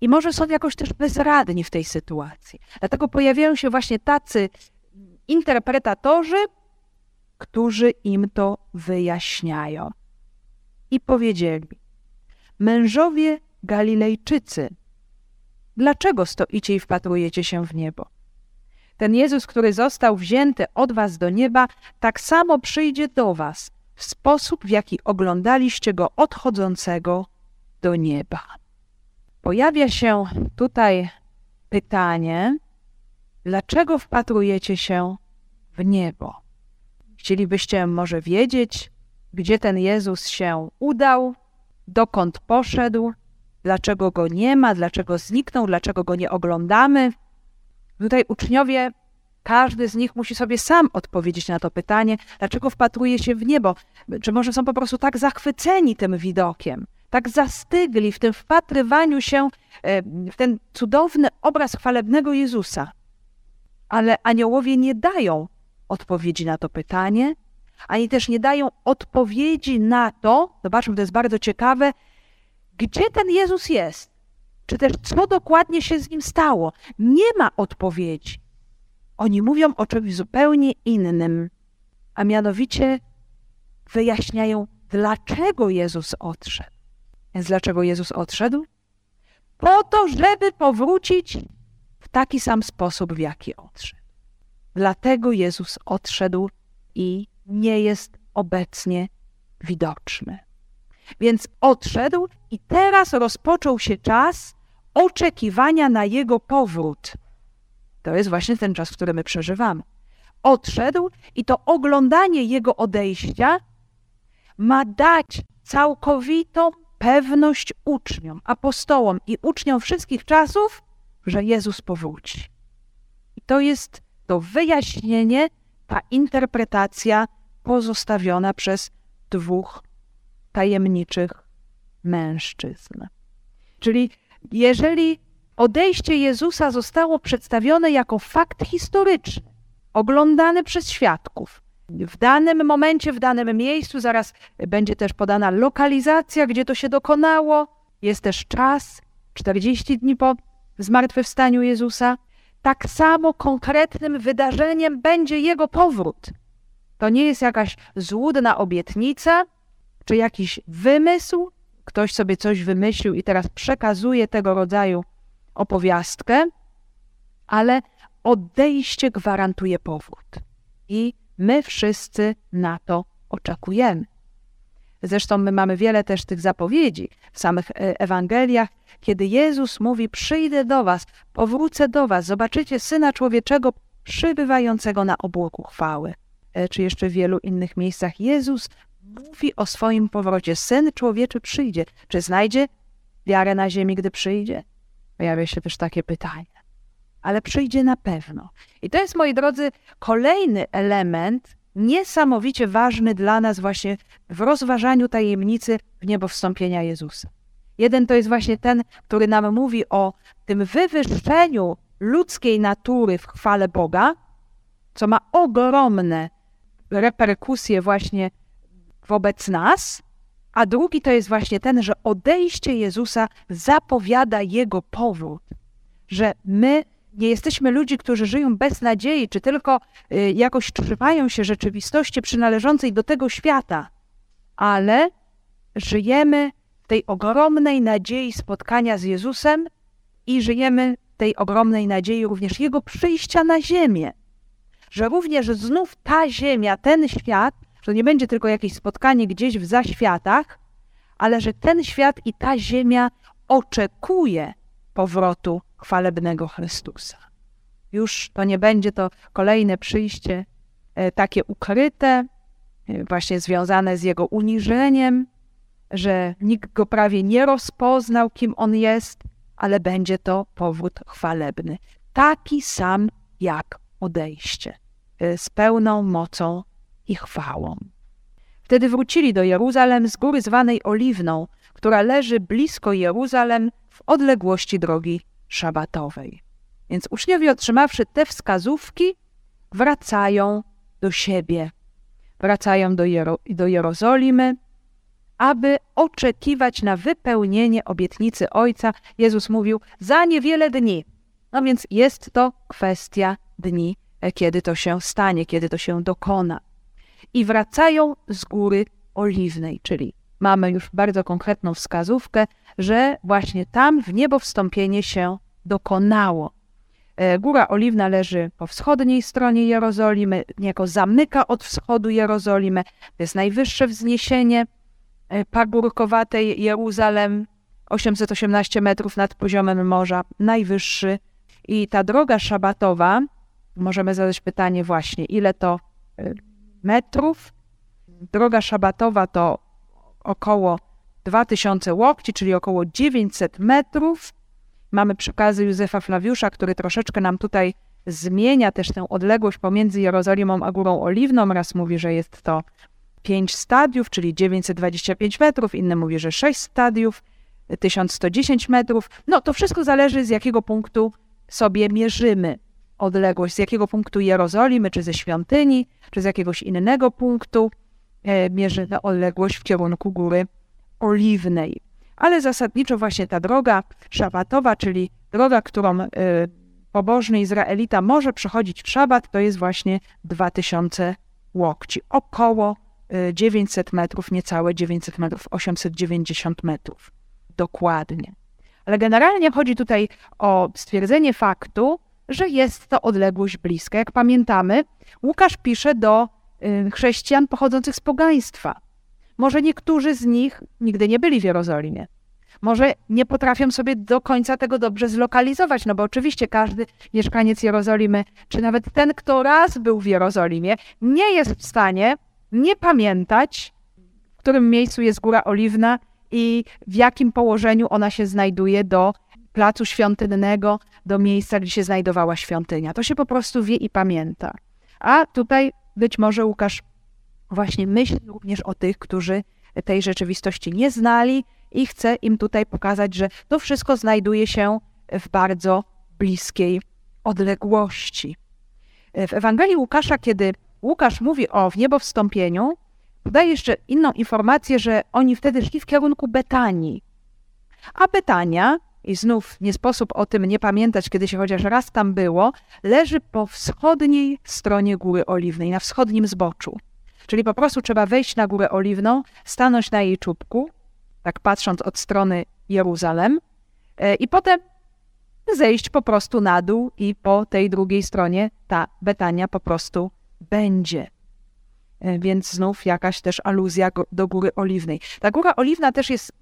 I może są jakoś też bezradni w tej sytuacji. Dlatego pojawiają się właśnie tacy interpretatorzy, którzy im to wyjaśniają. I powiedzieli: Mężowie Galilejczycy, dlaczego stoicie i wpatrujecie się w niebo? Ten Jezus, który został wzięty od was do nieba, tak samo przyjdzie do was w sposób, w jaki oglądaliście go odchodzącego do nieba. Pojawia się tutaj pytanie, dlaczego wpatrujecie się w niebo? Chcielibyście może wiedzieć, gdzie ten Jezus się udał, dokąd poszedł, dlaczego go nie ma, dlaczego zniknął, dlaczego go nie oglądamy. Tutaj uczniowie, każdy z nich musi sobie sam odpowiedzieć na to pytanie, dlaczego wpatruje się w niebo. Czy może są po prostu tak zachwyceni tym widokiem, tak zastygli w tym wpatrywaniu się e, w ten cudowny obraz chwalebnego Jezusa. Ale aniołowie nie dają odpowiedzi na to pytanie, ani też nie dają odpowiedzi na to, zobaczmy, to jest bardzo ciekawe, gdzie ten Jezus jest, czy też co dokładnie się z nim stało. Nie ma odpowiedzi. Oni mówią o czymś zupełnie innym, a mianowicie wyjaśniają, dlaczego Jezus odszedł. Więc dlaczego Jezus odszedł? Po to, żeby powrócić w taki sam sposób, w jaki odszedł. Dlatego Jezus odszedł i nie jest obecnie widoczny. Więc odszedł i teraz rozpoczął się czas oczekiwania na jego powrót. To jest właśnie ten czas, który my przeżywamy. Odszedł i to oglądanie jego odejścia ma dać całkowitą pewność uczniom, apostołom i uczniom wszystkich czasów, że Jezus powróci. I to jest to wyjaśnienie, ta interpretacja pozostawiona przez dwóch tajemniczych mężczyzn. Czyli jeżeli odejście Jezusa zostało przedstawione jako fakt historyczny, oglądany przez świadków, w danym momencie, w danym miejscu, zaraz będzie też podana lokalizacja, gdzie to się dokonało, jest też czas, 40 dni po zmartwychwstaniu Jezusa, tak samo konkretnym wydarzeniem będzie Jego powrót. To nie jest jakaś złudna obietnica, czy jakiś wymysł, ktoś sobie coś wymyślił i teraz przekazuje tego rodzaju opowiastkę, ale odejście gwarantuje powrót. I my wszyscy na to oczekujemy. Zresztą my mamy wiele też tych zapowiedzi w samych e, Ewangeliach, kiedy Jezus mówi: Przyjdę do Was, powrócę do Was, zobaczycie syna człowieczego przybywającego na obłoku chwały. E, czy jeszcze w wielu innych miejscach Jezus mówi o swoim powrocie. Syn człowieczy przyjdzie. Czy znajdzie wiarę na ziemi, gdy przyjdzie? Pojawia się też takie pytanie. Ale przyjdzie na pewno. I to jest, moi drodzy, kolejny element niesamowicie ważny dla nas właśnie w rozważaniu tajemnicy w niebo wstąpienia Jezusa. Jeden to jest właśnie ten, który nam mówi o tym wywyższeniu ludzkiej natury w chwale Boga, co ma ogromne reperkusje właśnie wobec nas, a drugi to jest właśnie ten, że odejście Jezusa zapowiada Jego powrót, że my nie jesteśmy ludzi, którzy żyją bez nadziei, czy tylko y, jakoś trzymają się rzeczywistości przynależącej do tego świata, ale żyjemy w tej ogromnej nadziei spotkania z Jezusem i żyjemy w tej ogromnej nadziei również Jego przyjścia na ziemię. Że również znów ta ziemia, ten świat, że nie będzie tylko jakieś spotkanie gdzieś w zaświatach, ale że ten świat i ta ziemia oczekuje powrotu chwalebnego Chrystusa. Już to nie będzie to kolejne przyjście e, takie ukryte, e, właśnie związane z jego uniżeniem, że nikt go prawie nie rozpoznał, kim on jest, ale będzie to powrót chwalebny. Taki sam jak odejście, e, z pełną mocą i chwałą. Wtedy wrócili do Jeruzalem z góry zwanej Oliwną, która leży blisko Jeruzalem w odległości drogi szabatowej. Więc uczniowie, otrzymawszy te wskazówki, wracają do siebie, wracają do, Jero do Jerozolimy, aby oczekiwać na wypełnienie obietnicy Ojca. Jezus mówił za niewiele dni. No więc jest to kwestia dni, kiedy to się stanie, kiedy to się dokona. I wracają z góry oliwnej, czyli mamy już bardzo konkretną wskazówkę, że właśnie tam w niebo wstąpienie się dokonało. E, Góra Oliwna leży po wschodniej stronie Jerozolimy, niejako zamyka od wschodu Jerozolimę. To jest najwyższe wzniesienie e, pagórkowatej Jeruzalem, 818 metrów nad poziomem morza, najwyższy. I ta droga szabatowa, możemy zadać pytanie właśnie, ile to e, metrów? Droga szabatowa to około 2000 łokci, czyli około 900 metrów. Mamy przekazy Józefa Flawiusza, który troszeczkę nam tutaj zmienia też tę odległość pomiędzy Jerozolimą a Górą Oliwną. Raz mówi, że jest to 5 stadiów, czyli 925 metrów, inny mówi, że 6 stadiów, 1110 metrów. No to wszystko zależy z jakiego punktu sobie mierzymy odległość, z jakiego punktu Jerozolimy, czy ze świątyni, czy z jakiegoś innego punktu e, mierzymy odległość w kierunku Góry Oliwnej ale zasadniczo właśnie ta droga szabatowa, czyli droga, którą y, pobożny Izraelita może przechodzić w szabat, to jest właśnie 2000 łokci, około 900 y, metrów, niecałe 900 metrów, 890 metrów. Dokładnie. Ale generalnie chodzi tutaj o stwierdzenie faktu, że jest to odległość bliska. Jak pamiętamy, Łukasz pisze do y, chrześcijan pochodzących z pogaństwa. Może niektórzy z nich nigdy nie byli w Jerozolimie. Może nie potrafią sobie do końca tego dobrze zlokalizować, no bo oczywiście każdy mieszkaniec Jerozolimy, czy nawet ten, kto raz był w Jerozolimie, nie jest w stanie nie pamiętać, w którym miejscu jest Góra Oliwna i w jakim położeniu ona się znajduje do placu świątynnego, do miejsca, gdzie się znajdowała świątynia. To się po prostu wie i pamięta. A tutaj być może Łukasz właśnie myśli również o tych, którzy tej rzeczywistości nie znali i chce im tutaj pokazać, że to wszystko znajduje się w bardzo bliskiej odległości. W Ewangelii Łukasza, kiedy Łukasz mówi o wniebowstąpieniu, podaje jeszcze inną informację, że oni wtedy szli w kierunku Betanii. A Betania, i znów nie sposób o tym nie pamiętać, kiedy się chociaż raz tam było, leży po wschodniej stronie Góry Oliwnej, na wschodnim zboczu. Czyli po prostu trzeba wejść na Górę Oliwną, stanąć na jej czubku, tak patrząc od strony Jeruzalem, e, i potem zejść po prostu na dół i po tej drugiej stronie ta Betania po prostu będzie. E, więc znów jakaś też aluzja do Góry Oliwnej. Ta Góra Oliwna też jest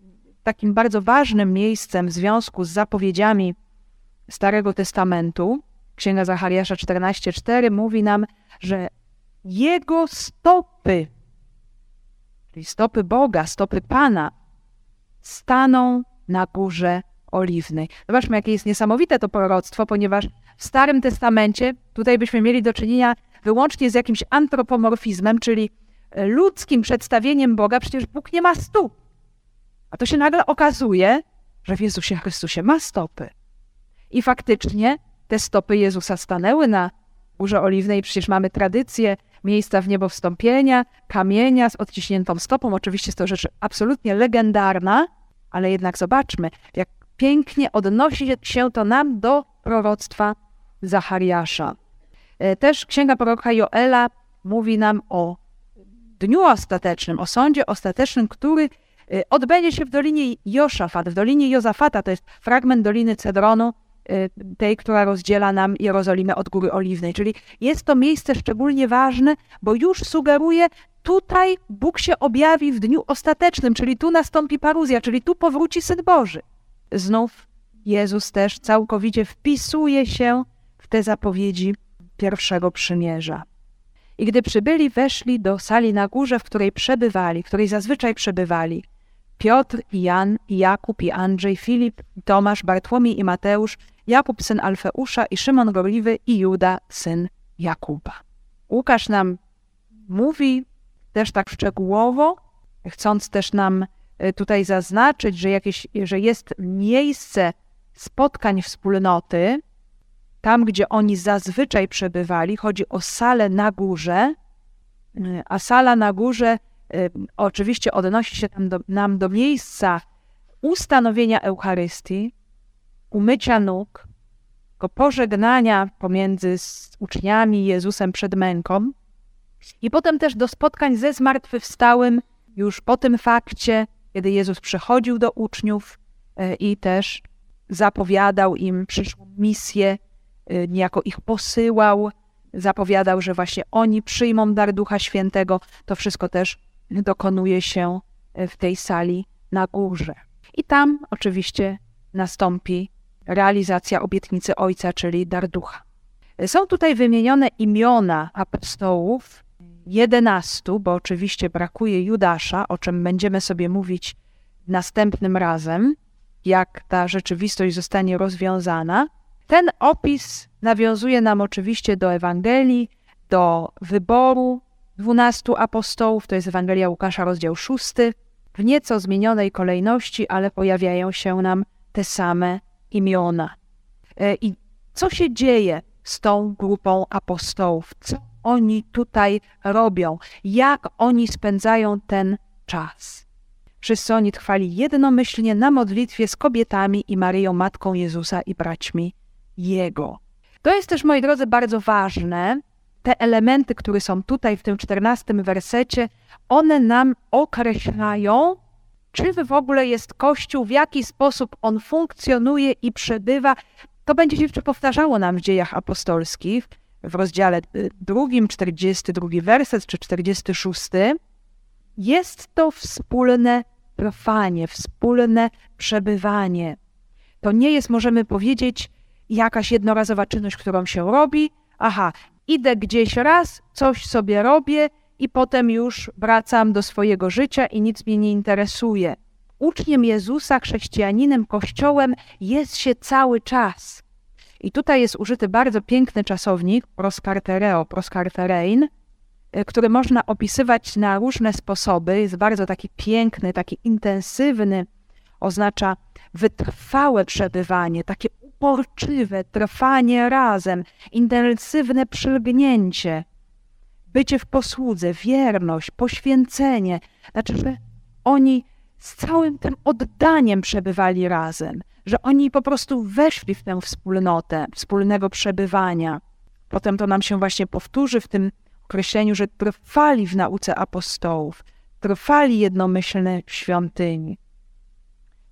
takim bardzo ważnym miejscem w związku z zapowiedziami Starego Testamentu. Księga Zachariasza 14:4 mówi nam, że jego stopy, czyli stopy Boga, stopy Pana, staną na górze oliwnej. Zobaczmy, jakie jest niesamowite to proroctwo, ponieważ w Starym Testamencie tutaj byśmy mieli do czynienia wyłącznie z jakimś antropomorfizmem, czyli ludzkim przedstawieniem Boga. Przecież Bóg nie ma stóp. A to się nagle okazuje, że w Jezusie Chrystusie ma stopy. I faktycznie te stopy Jezusa stanęły na Górze Oliwnej. Przecież mamy tradycję miejsca w niebo wstąpienia, kamienia z odciśniętą stopą. Oczywiście jest to rzecz absolutnie legendarna, ale jednak zobaczmy, jak pięknie odnosi się to nam do proroctwa Zachariasza. E, też księga proroka Joela mówi nam o dniu ostatecznym, o sądzie ostatecznym, który odbędzie się w dolinie Joszafat, w dolinie Jozafata, to jest fragment doliny Cedronu, e, tej, która rozdziela nam Jerozolimę od Góry Oliwnej. Czyli jest to miejsce szczególnie ważne, bo już sugeruje, tutaj Bóg się objawi w dniu ostatecznym, czyli tu nastąpi paruzja, czyli tu powróci Syn Boży. Znów Jezus też całkowicie wpisuje się w te zapowiedzi pierwszego przymierza. I gdy przybyli, weszli do sali na górze, w której przebywali, w której zazwyczaj przebywali. Piotr Jan, Jakub, i Andrzej, Filip, Tomasz, Bartłomiej i Mateusz, Jakub syn Alfeusza i Szymon Gorliwy i Juda syn Jakuba. Łukasz nam mówi też tak szczegółowo, chcąc też nam e, tutaj zaznaczyć, że, jakieś, że jest miejsce spotkań wspólnoty, tam gdzie oni zazwyczaj przebywali, chodzi o salę na górze, e, a sala na górze oczywiście odnosi się nam do, nam do miejsca ustanowienia Eucharystii, umycia nóg, pożegnania pomiędzy uczniami Jezusem przed męką, i potem też do spotkań ze zmartwychwstałym już po tym fakcie, kiedy Jezus przychodził do uczniów e, i też zapowiadał im przyszłą misję, e, niejako ich posyłał, zapowiadał, że właśnie oni przyjmą dar Ducha Świętego. To wszystko też dokonuje się e, w tej sali na górze. I tam oczywiście nastąpi realizacja obietnicy Ojca, czyli dar Ducha. Są tutaj wymienione imiona apostołów, jedenastu, bo oczywiście brakuje Judasza, o czym będziemy sobie mówić następnym razem, jak ta rzeczywistość zostanie rozwiązana. Ten opis nawiązuje nam oczywiście do Ewangelii, do wyboru dwunastu apostołów, to jest Ewangelia Łukasza, rozdział szósty. W nieco zmienionej kolejności, ale pojawiają się nam te same imiona. E, I co się dzieje z tą grupą apostołów? Co oni tutaj robią, jak oni spędzają ten czas. Wszyscy oni trwali jednomyślnie na modlitwie z kobietami i Maryją, Matką Jezusa i braćmi Jego. To jest też, moi drodzy, bardzo ważne. Te elementy, które są tutaj w tym czternastym wersecie, one nam określają, czy w ogóle jest Kościół, w jaki sposób on funkcjonuje i przebywa. To będzie się jeszcze powtarzało nam w dziejach apostolskich w rozdziale y, drugim, 42 werset czy 46, jest to wspólne trwanie, wspólne przebywanie. To nie jest, możemy powiedzieć, jakaś jednorazowa czynność, którą się robi. Aha, idę gdzieś raz, coś sobie robię i potem już wracam do swojego życia i nic mnie nie interesuje. Uczniem Jezusa, chrześcijaninem, kościołem jest się czas. I tutaj jest użyty bardzo piękny czasownik, proskartereo, proskarterein, y, który można opisywać na różne sposoby. Jest bardzo taki piękny, taki intensywny, oznacza wytrwałe przebywanie, takie uporczywe trwanie razem, intensywne przylgnięcie, bycie w posłudze, wierność, poświęcenie. Znaczy, że oni z całym tym oddaniem przebywali razem że oni po prostu weszli w tę wspólnotę wspólnego przebywania. Potem to nam się właśnie powtórzy w tym określeniu, że trwali w nauce apostołów, trwali jednomyślne w świątyni.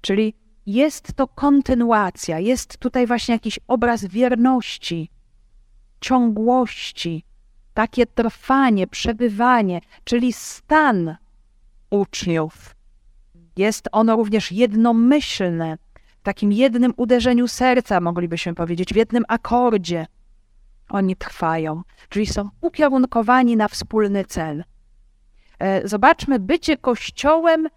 Czyli jest to kontynuacja, jest tutaj właśnie jakiś obraz wierności, ciągłości, takie trwanie, przebywanie, czyli stan uczniów. Jest ono również jednomyślne, takim jednym uderzeniu serca, moglibyśmy powiedzieć, w jednym akordzie. Oni trwają, czyli są ukierunkowani na wspólny cel. E, zobaczmy, bycie kościołem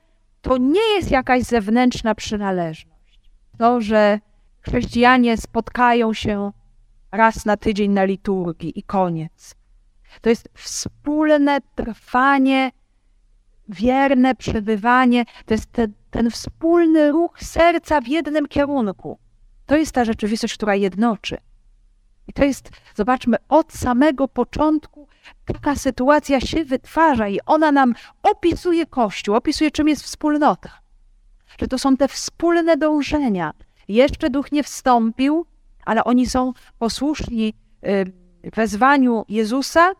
to nie jest jakaś zewnętrzna przynależność. To, że chrześcijanie spotkają się raz na tydzień na liturgii i koniec. To jest wspólne trwanie, wierne przebywanie, to jest te ten wspólny ruch serca w jednym kierunku. To jest ta rzeczywistość, która jednoczy. I to jest, zobaczmy, od samego początku taka sytuacja się wytwarza i ona nam opisuje Kościół, opisuje, czym jest wspólnota. Że to są te wspólne dążenia. Jeszcze duch nie wstąpił, ale oni są posłuszni y, wezwaniu Jezusa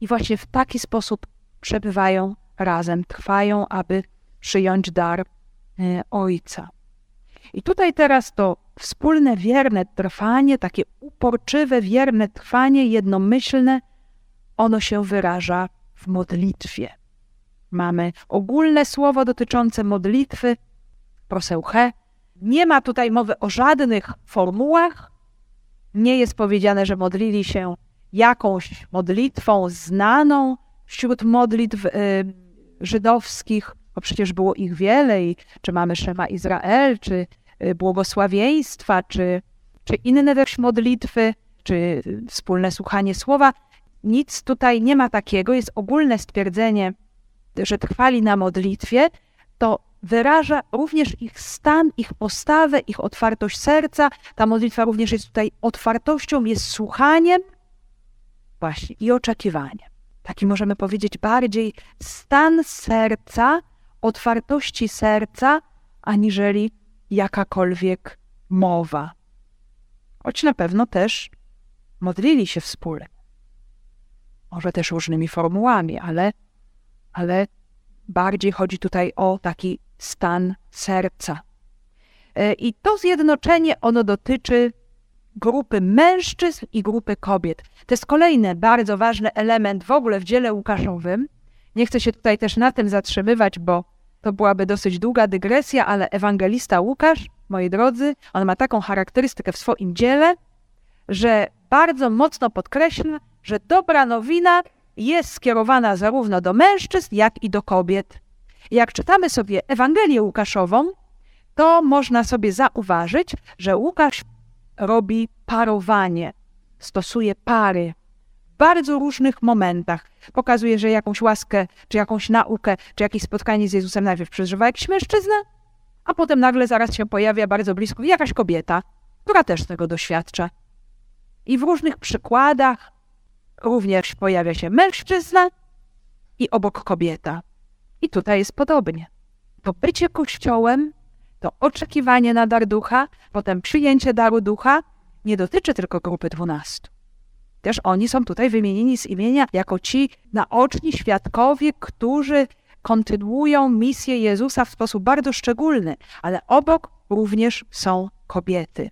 i właśnie w taki sposób przebywają razem, trwają, aby przyjąć dar y, Ojca. I tutaj teraz to wspólne, wierne trwanie, takie uporczywe, wierne trwanie, jednomyślne, ono się wyraża w modlitwie. Mamy ogólne słowo dotyczące modlitwy, proseuche. Nie ma tutaj mowy o żadnych formułach. Nie jest powiedziane, że modlili się jakąś modlitwą znaną wśród modlitw y, żydowskich, bo przecież było ich wiele, i czy mamy Szema Izrael, czy y, błogosławieństwa, czy, czy inne też modlitwy, czy wspólne słuchanie słowa. Nic tutaj nie ma takiego, jest ogólne stwierdzenie, że trwali na modlitwie, to wyraża również ich stan, ich postawę, ich otwartość serca. Ta modlitwa również jest tutaj otwartością, jest słuchaniem właśnie i oczekiwaniem. Taki możemy powiedzieć bardziej stan serca, otwartości serca, aniżeli jakakolwiek mowa. Choć na pewno też modlili się wspólnie. Może też różnymi formułami, ale, ale bardziej chodzi tutaj o taki stan serca. E, I to zjednoczenie, ono dotyczy grupy mężczyzn i grupy kobiet. To jest kolejny bardzo ważny element w ogóle w dziele Łukaszowym. Nie chcę się tutaj też na tym zatrzymywać, bo to byłaby dosyć długa dygresja, ale ewangelista Łukasz, moi drodzy, on ma taką charakterystykę w swoim dziele, że bardzo mocno podkreśla, że dobra nowina jest skierowana zarówno do mężczyzn, jak i do kobiet. Jak czytamy sobie Ewangelię Łukaszową, to można sobie zauważyć, że Łukasz robi parowanie, stosuje pary w bardzo różnych momentach. Pokazuje, że jakąś łaskę, czy jakąś naukę, czy jakieś spotkanie z Jezusem najpierw przeżywa jakiś mężczyzna, a potem nagle zaraz się pojawia bardzo blisko jakaś kobieta, która też tego doświadcza. I w różnych przykładach również pojawia się mężczyzna i obok kobieta. I tutaj jest podobnie. To bycie kościołem, to oczekiwanie na dar ducha, potem przyjęcie daru ducha nie dotyczy tylko grupy dwunastu. Też oni są tutaj wymienieni z imienia jako ci naoczni świadkowie, którzy kontynuują misję Jezusa w sposób bardzo szczególny, ale obok również są kobiety.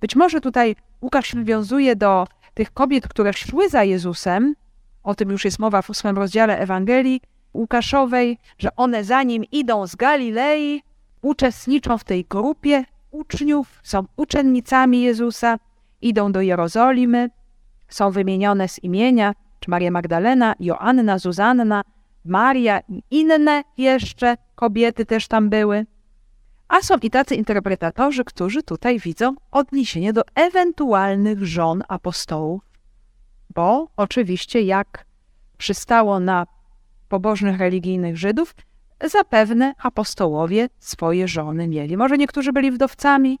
Być może tutaj Łukasz nawiązuje do tych kobiet, które szły za Jezusem, o tym już jest mowa w ósmym rozdziale Ewangelii Łukaszowej, że one za nim idą z Galilei, uczestniczą w tej grupie uczniów, są uczennicami Jezusa, idą do Jerozolimy, są wymienione z imienia, czy Maria Magdalena, Joanna, Zuzanna, Maria i inne jeszcze kobiety też tam były. A są i tacy interpretatorzy, którzy tutaj widzą odniesienie do ewentualnych żon apostołów, bo oczywiście, jak przystało na pobożnych religijnych Żydów, zapewne apostołowie swoje żony mieli. Może niektórzy byli wdowcami,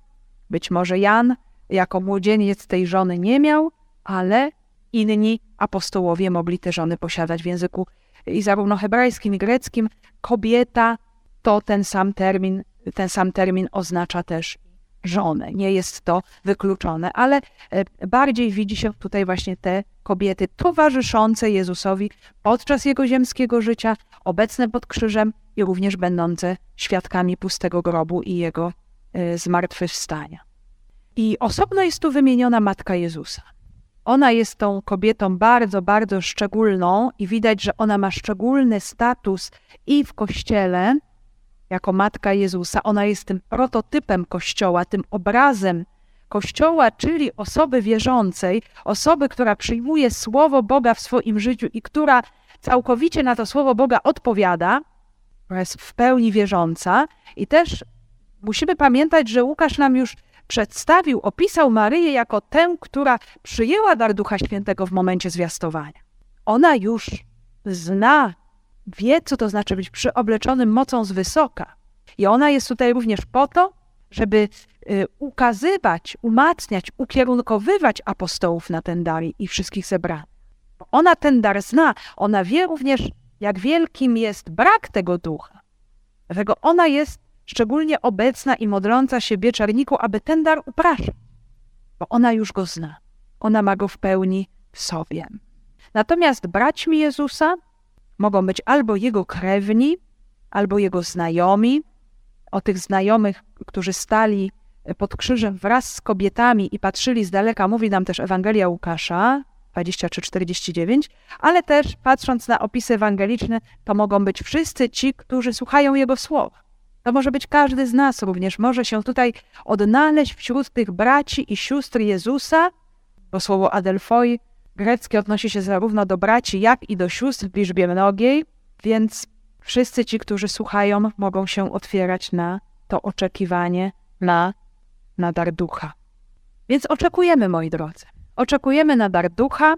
być może Jan jako młodzieniec tej żony nie miał, ale inni apostołowie mogli te żony posiadać w języku i zarówno hebrajskim, i greckim. Kobieta to ten sam termin ten sam termin oznacza też żonę. Nie jest to wykluczone, ale e, bardziej widzi się tutaj właśnie te kobiety towarzyszące Jezusowi podczas jego ziemskiego życia, obecne pod krzyżem i również będące świadkami pustego grobu i jego e, zmartwychwstania. I osobno jest tu wymieniona Matka Jezusa. Ona jest tą kobietą bardzo, bardzo szczególną i widać, że ona ma szczególny status i w Kościele, jako Matka Jezusa. Ona jest tym prototypem Kościoła, tym obrazem Kościoła, czyli osoby wierzącej, osoby, która przyjmuje Słowo Boga w swoim życiu i która całkowicie na to Słowo Boga odpowiada, która jest w pełni wierząca. I też musimy pamiętać, że Łukasz nam już przedstawił, opisał Maryję jako tę, która przyjęła dar Ducha Świętego w momencie zwiastowania. Ona już zna wie, co to znaczy być przyobleczonym mocą z wysoka. I ona jest tutaj również po to, żeby y, ukazywać, umacniać, ukierunkowywać apostołów na ten dar i wszystkich zebranych. Ona ten dar zna, ona wie również, jak wielkim jest brak tego ducha. Dlatego ona jest szczególnie obecna i modląca się wieczorniku, aby ten dar upraszać. bo ona już go zna. Ona ma go w pełni w sobie. Natomiast braćmi Jezusa mogą być albo jego krewni, albo jego znajomi. O tych znajomych, którzy stali pod krzyżem wraz z kobietami i patrzyli z daleka, mówi nam też Ewangelia Łukasza 23-49, ale też patrząc na opisy ewangeliczne, to mogą być wszyscy ci, którzy słuchają Jego słow. To może być każdy z nas również, może się tutaj odnaleźć wśród tych braci i sióstr Jezusa, bo słowo adelfoi greckie odnosi się zarówno do braci, jak i do sióstr w liczbie mnogiej, więc wszyscy ci, którzy słuchają, mogą się otwierać na to oczekiwanie, na, na dar ducha. Więc oczekujemy, moi drodzy. Oczekujemy na dar ducha.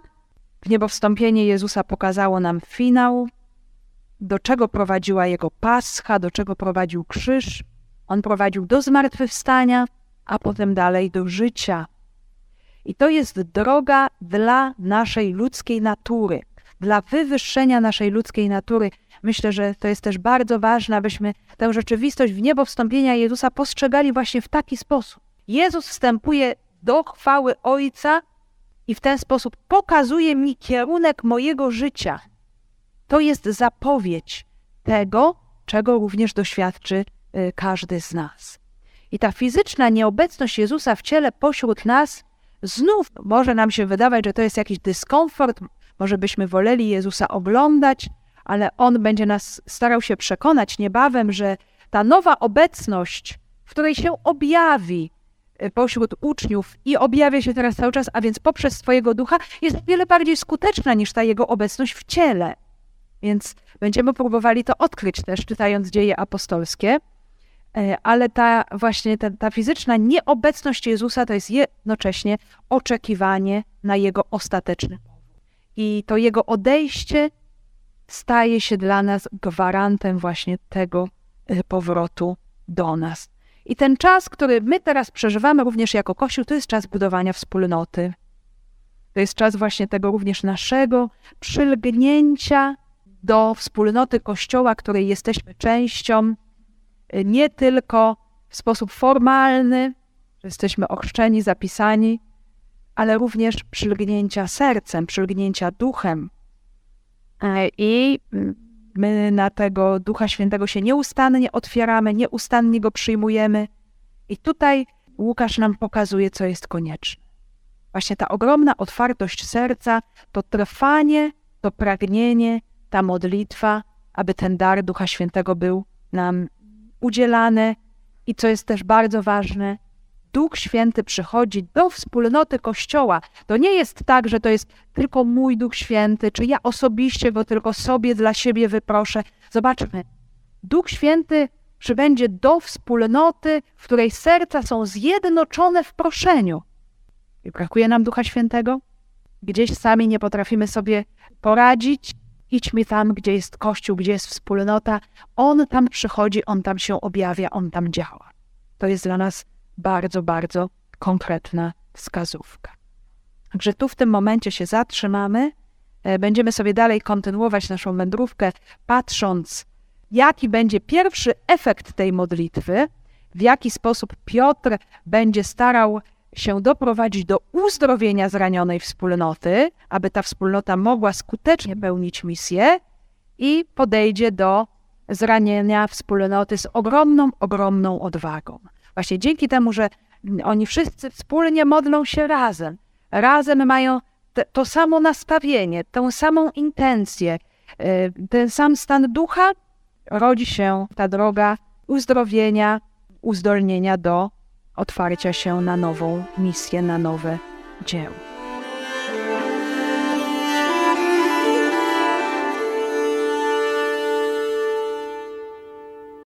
W niebowstąpienie Jezusa pokazało nam finał, do czego prowadziła jego pascha, do czego prowadził krzyż. On prowadził do zmartwychwstania, a potem dalej do życia. I to jest droga dla naszej ludzkiej natury, dla wywyższenia naszej ludzkiej natury. Myślę, że to jest też bardzo ważne, abyśmy tę rzeczywistość w niebo wstąpienia Jezusa postrzegali właśnie w taki sposób. Jezus wstępuje do chwały Ojca i w ten sposób pokazuje mi kierunek mojego życia. To jest zapowiedź tego, czego również doświadczy y, każdy z nas. I ta fizyczna nieobecność Jezusa w ciele pośród nas znów może nam się wydawać, że to jest jakiś dyskomfort, może byśmy woleli Jezusa oglądać, ale On będzie nas starał się przekonać niebawem, że ta nowa obecność, w której się objawi y, pośród uczniów i objawia się teraz cały czas, a więc poprzez swojego ducha, jest wiele bardziej skuteczna niż ta Jego obecność w ciele. Więc będziemy próbowali to odkryć też, czytając dzieje apostolskie. E, ale ta właśnie ta, ta fizyczna nieobecność Jezusa to jest jednocześnie oczekiwanie na Jego ostateczny. I to Jego odejście staje się dla nas gwarantem właśnie tego e, powrotu do nas. I ten czas, który my teraz przeżywamy również jako Kościół, to jest czas budowania wspólnoty. To jest czas właśnie tego również naszego przylgnięcia do wspólnoty Kościoła, której jesteśmy częścią, nie tylko w sposób formalny, że jesteśmy ochrzczeni, zapisani, ale również przylgnięcia sercem, przylgnięcia duchem. E, I mm, my na tego Ducha Świętego się nieustannie otwieramy, nieustannie go przyjmujemy. I tutaj Łukasz nam pokazuje, co jest konieczne. Właśnie ta ogromna otwartość serca, to trwanie, to pragnienie, ta modlitwa, aby ten dar Ducha Świętego był nam udzielany. I co jest też bardzo ważne, Duch Święty przychodzi do wspólnoty Kościoła. To nie jest tak, że to jest tylko mój Duch Święty, czy ja osobiście go tylko sobie dla siebie wyproszę. Zobaczmy, Duch Święty przybędzie do wspólnoty, w której serca są zjednoczone w proszeniu. I brakuje nam Ducha Świętego? Gdzieś sami nie potrafimy sobie poradzić, Idźmy tam, gdzie jest Kościół, gdzie jest wspólnota. On tam przychodzi, on tam się objawia, on tam działa. To jest dla nas bardzo, bardzo konkretna wskazówka. Także tu w tym momencie się zatrzymamy. E, będziemy sobie dalej kontynuować naszą wędrówkę, patrząc, jaki będzie pierwszy efekt tej modlitwy, w jaki sposób Piotr będzie starał się doprowadzić do uzdrowienia zranionej wspólnoty, aby ta wspólnota mogła skutecznie pełnić misję i podejdzie do zranienia wspólnoty z ogromną, ogromną odwagą. Właśnie dzięki temu, że oni wszyscy wspólnie modlą się razem, razem mają te, to samo nastawienie, tę samą intencję, e, ten sam stan ducha, rodzi się ta droga uzdrowienia, uzdolnienia do otwarcia się na nową misję, na nowe dzieło.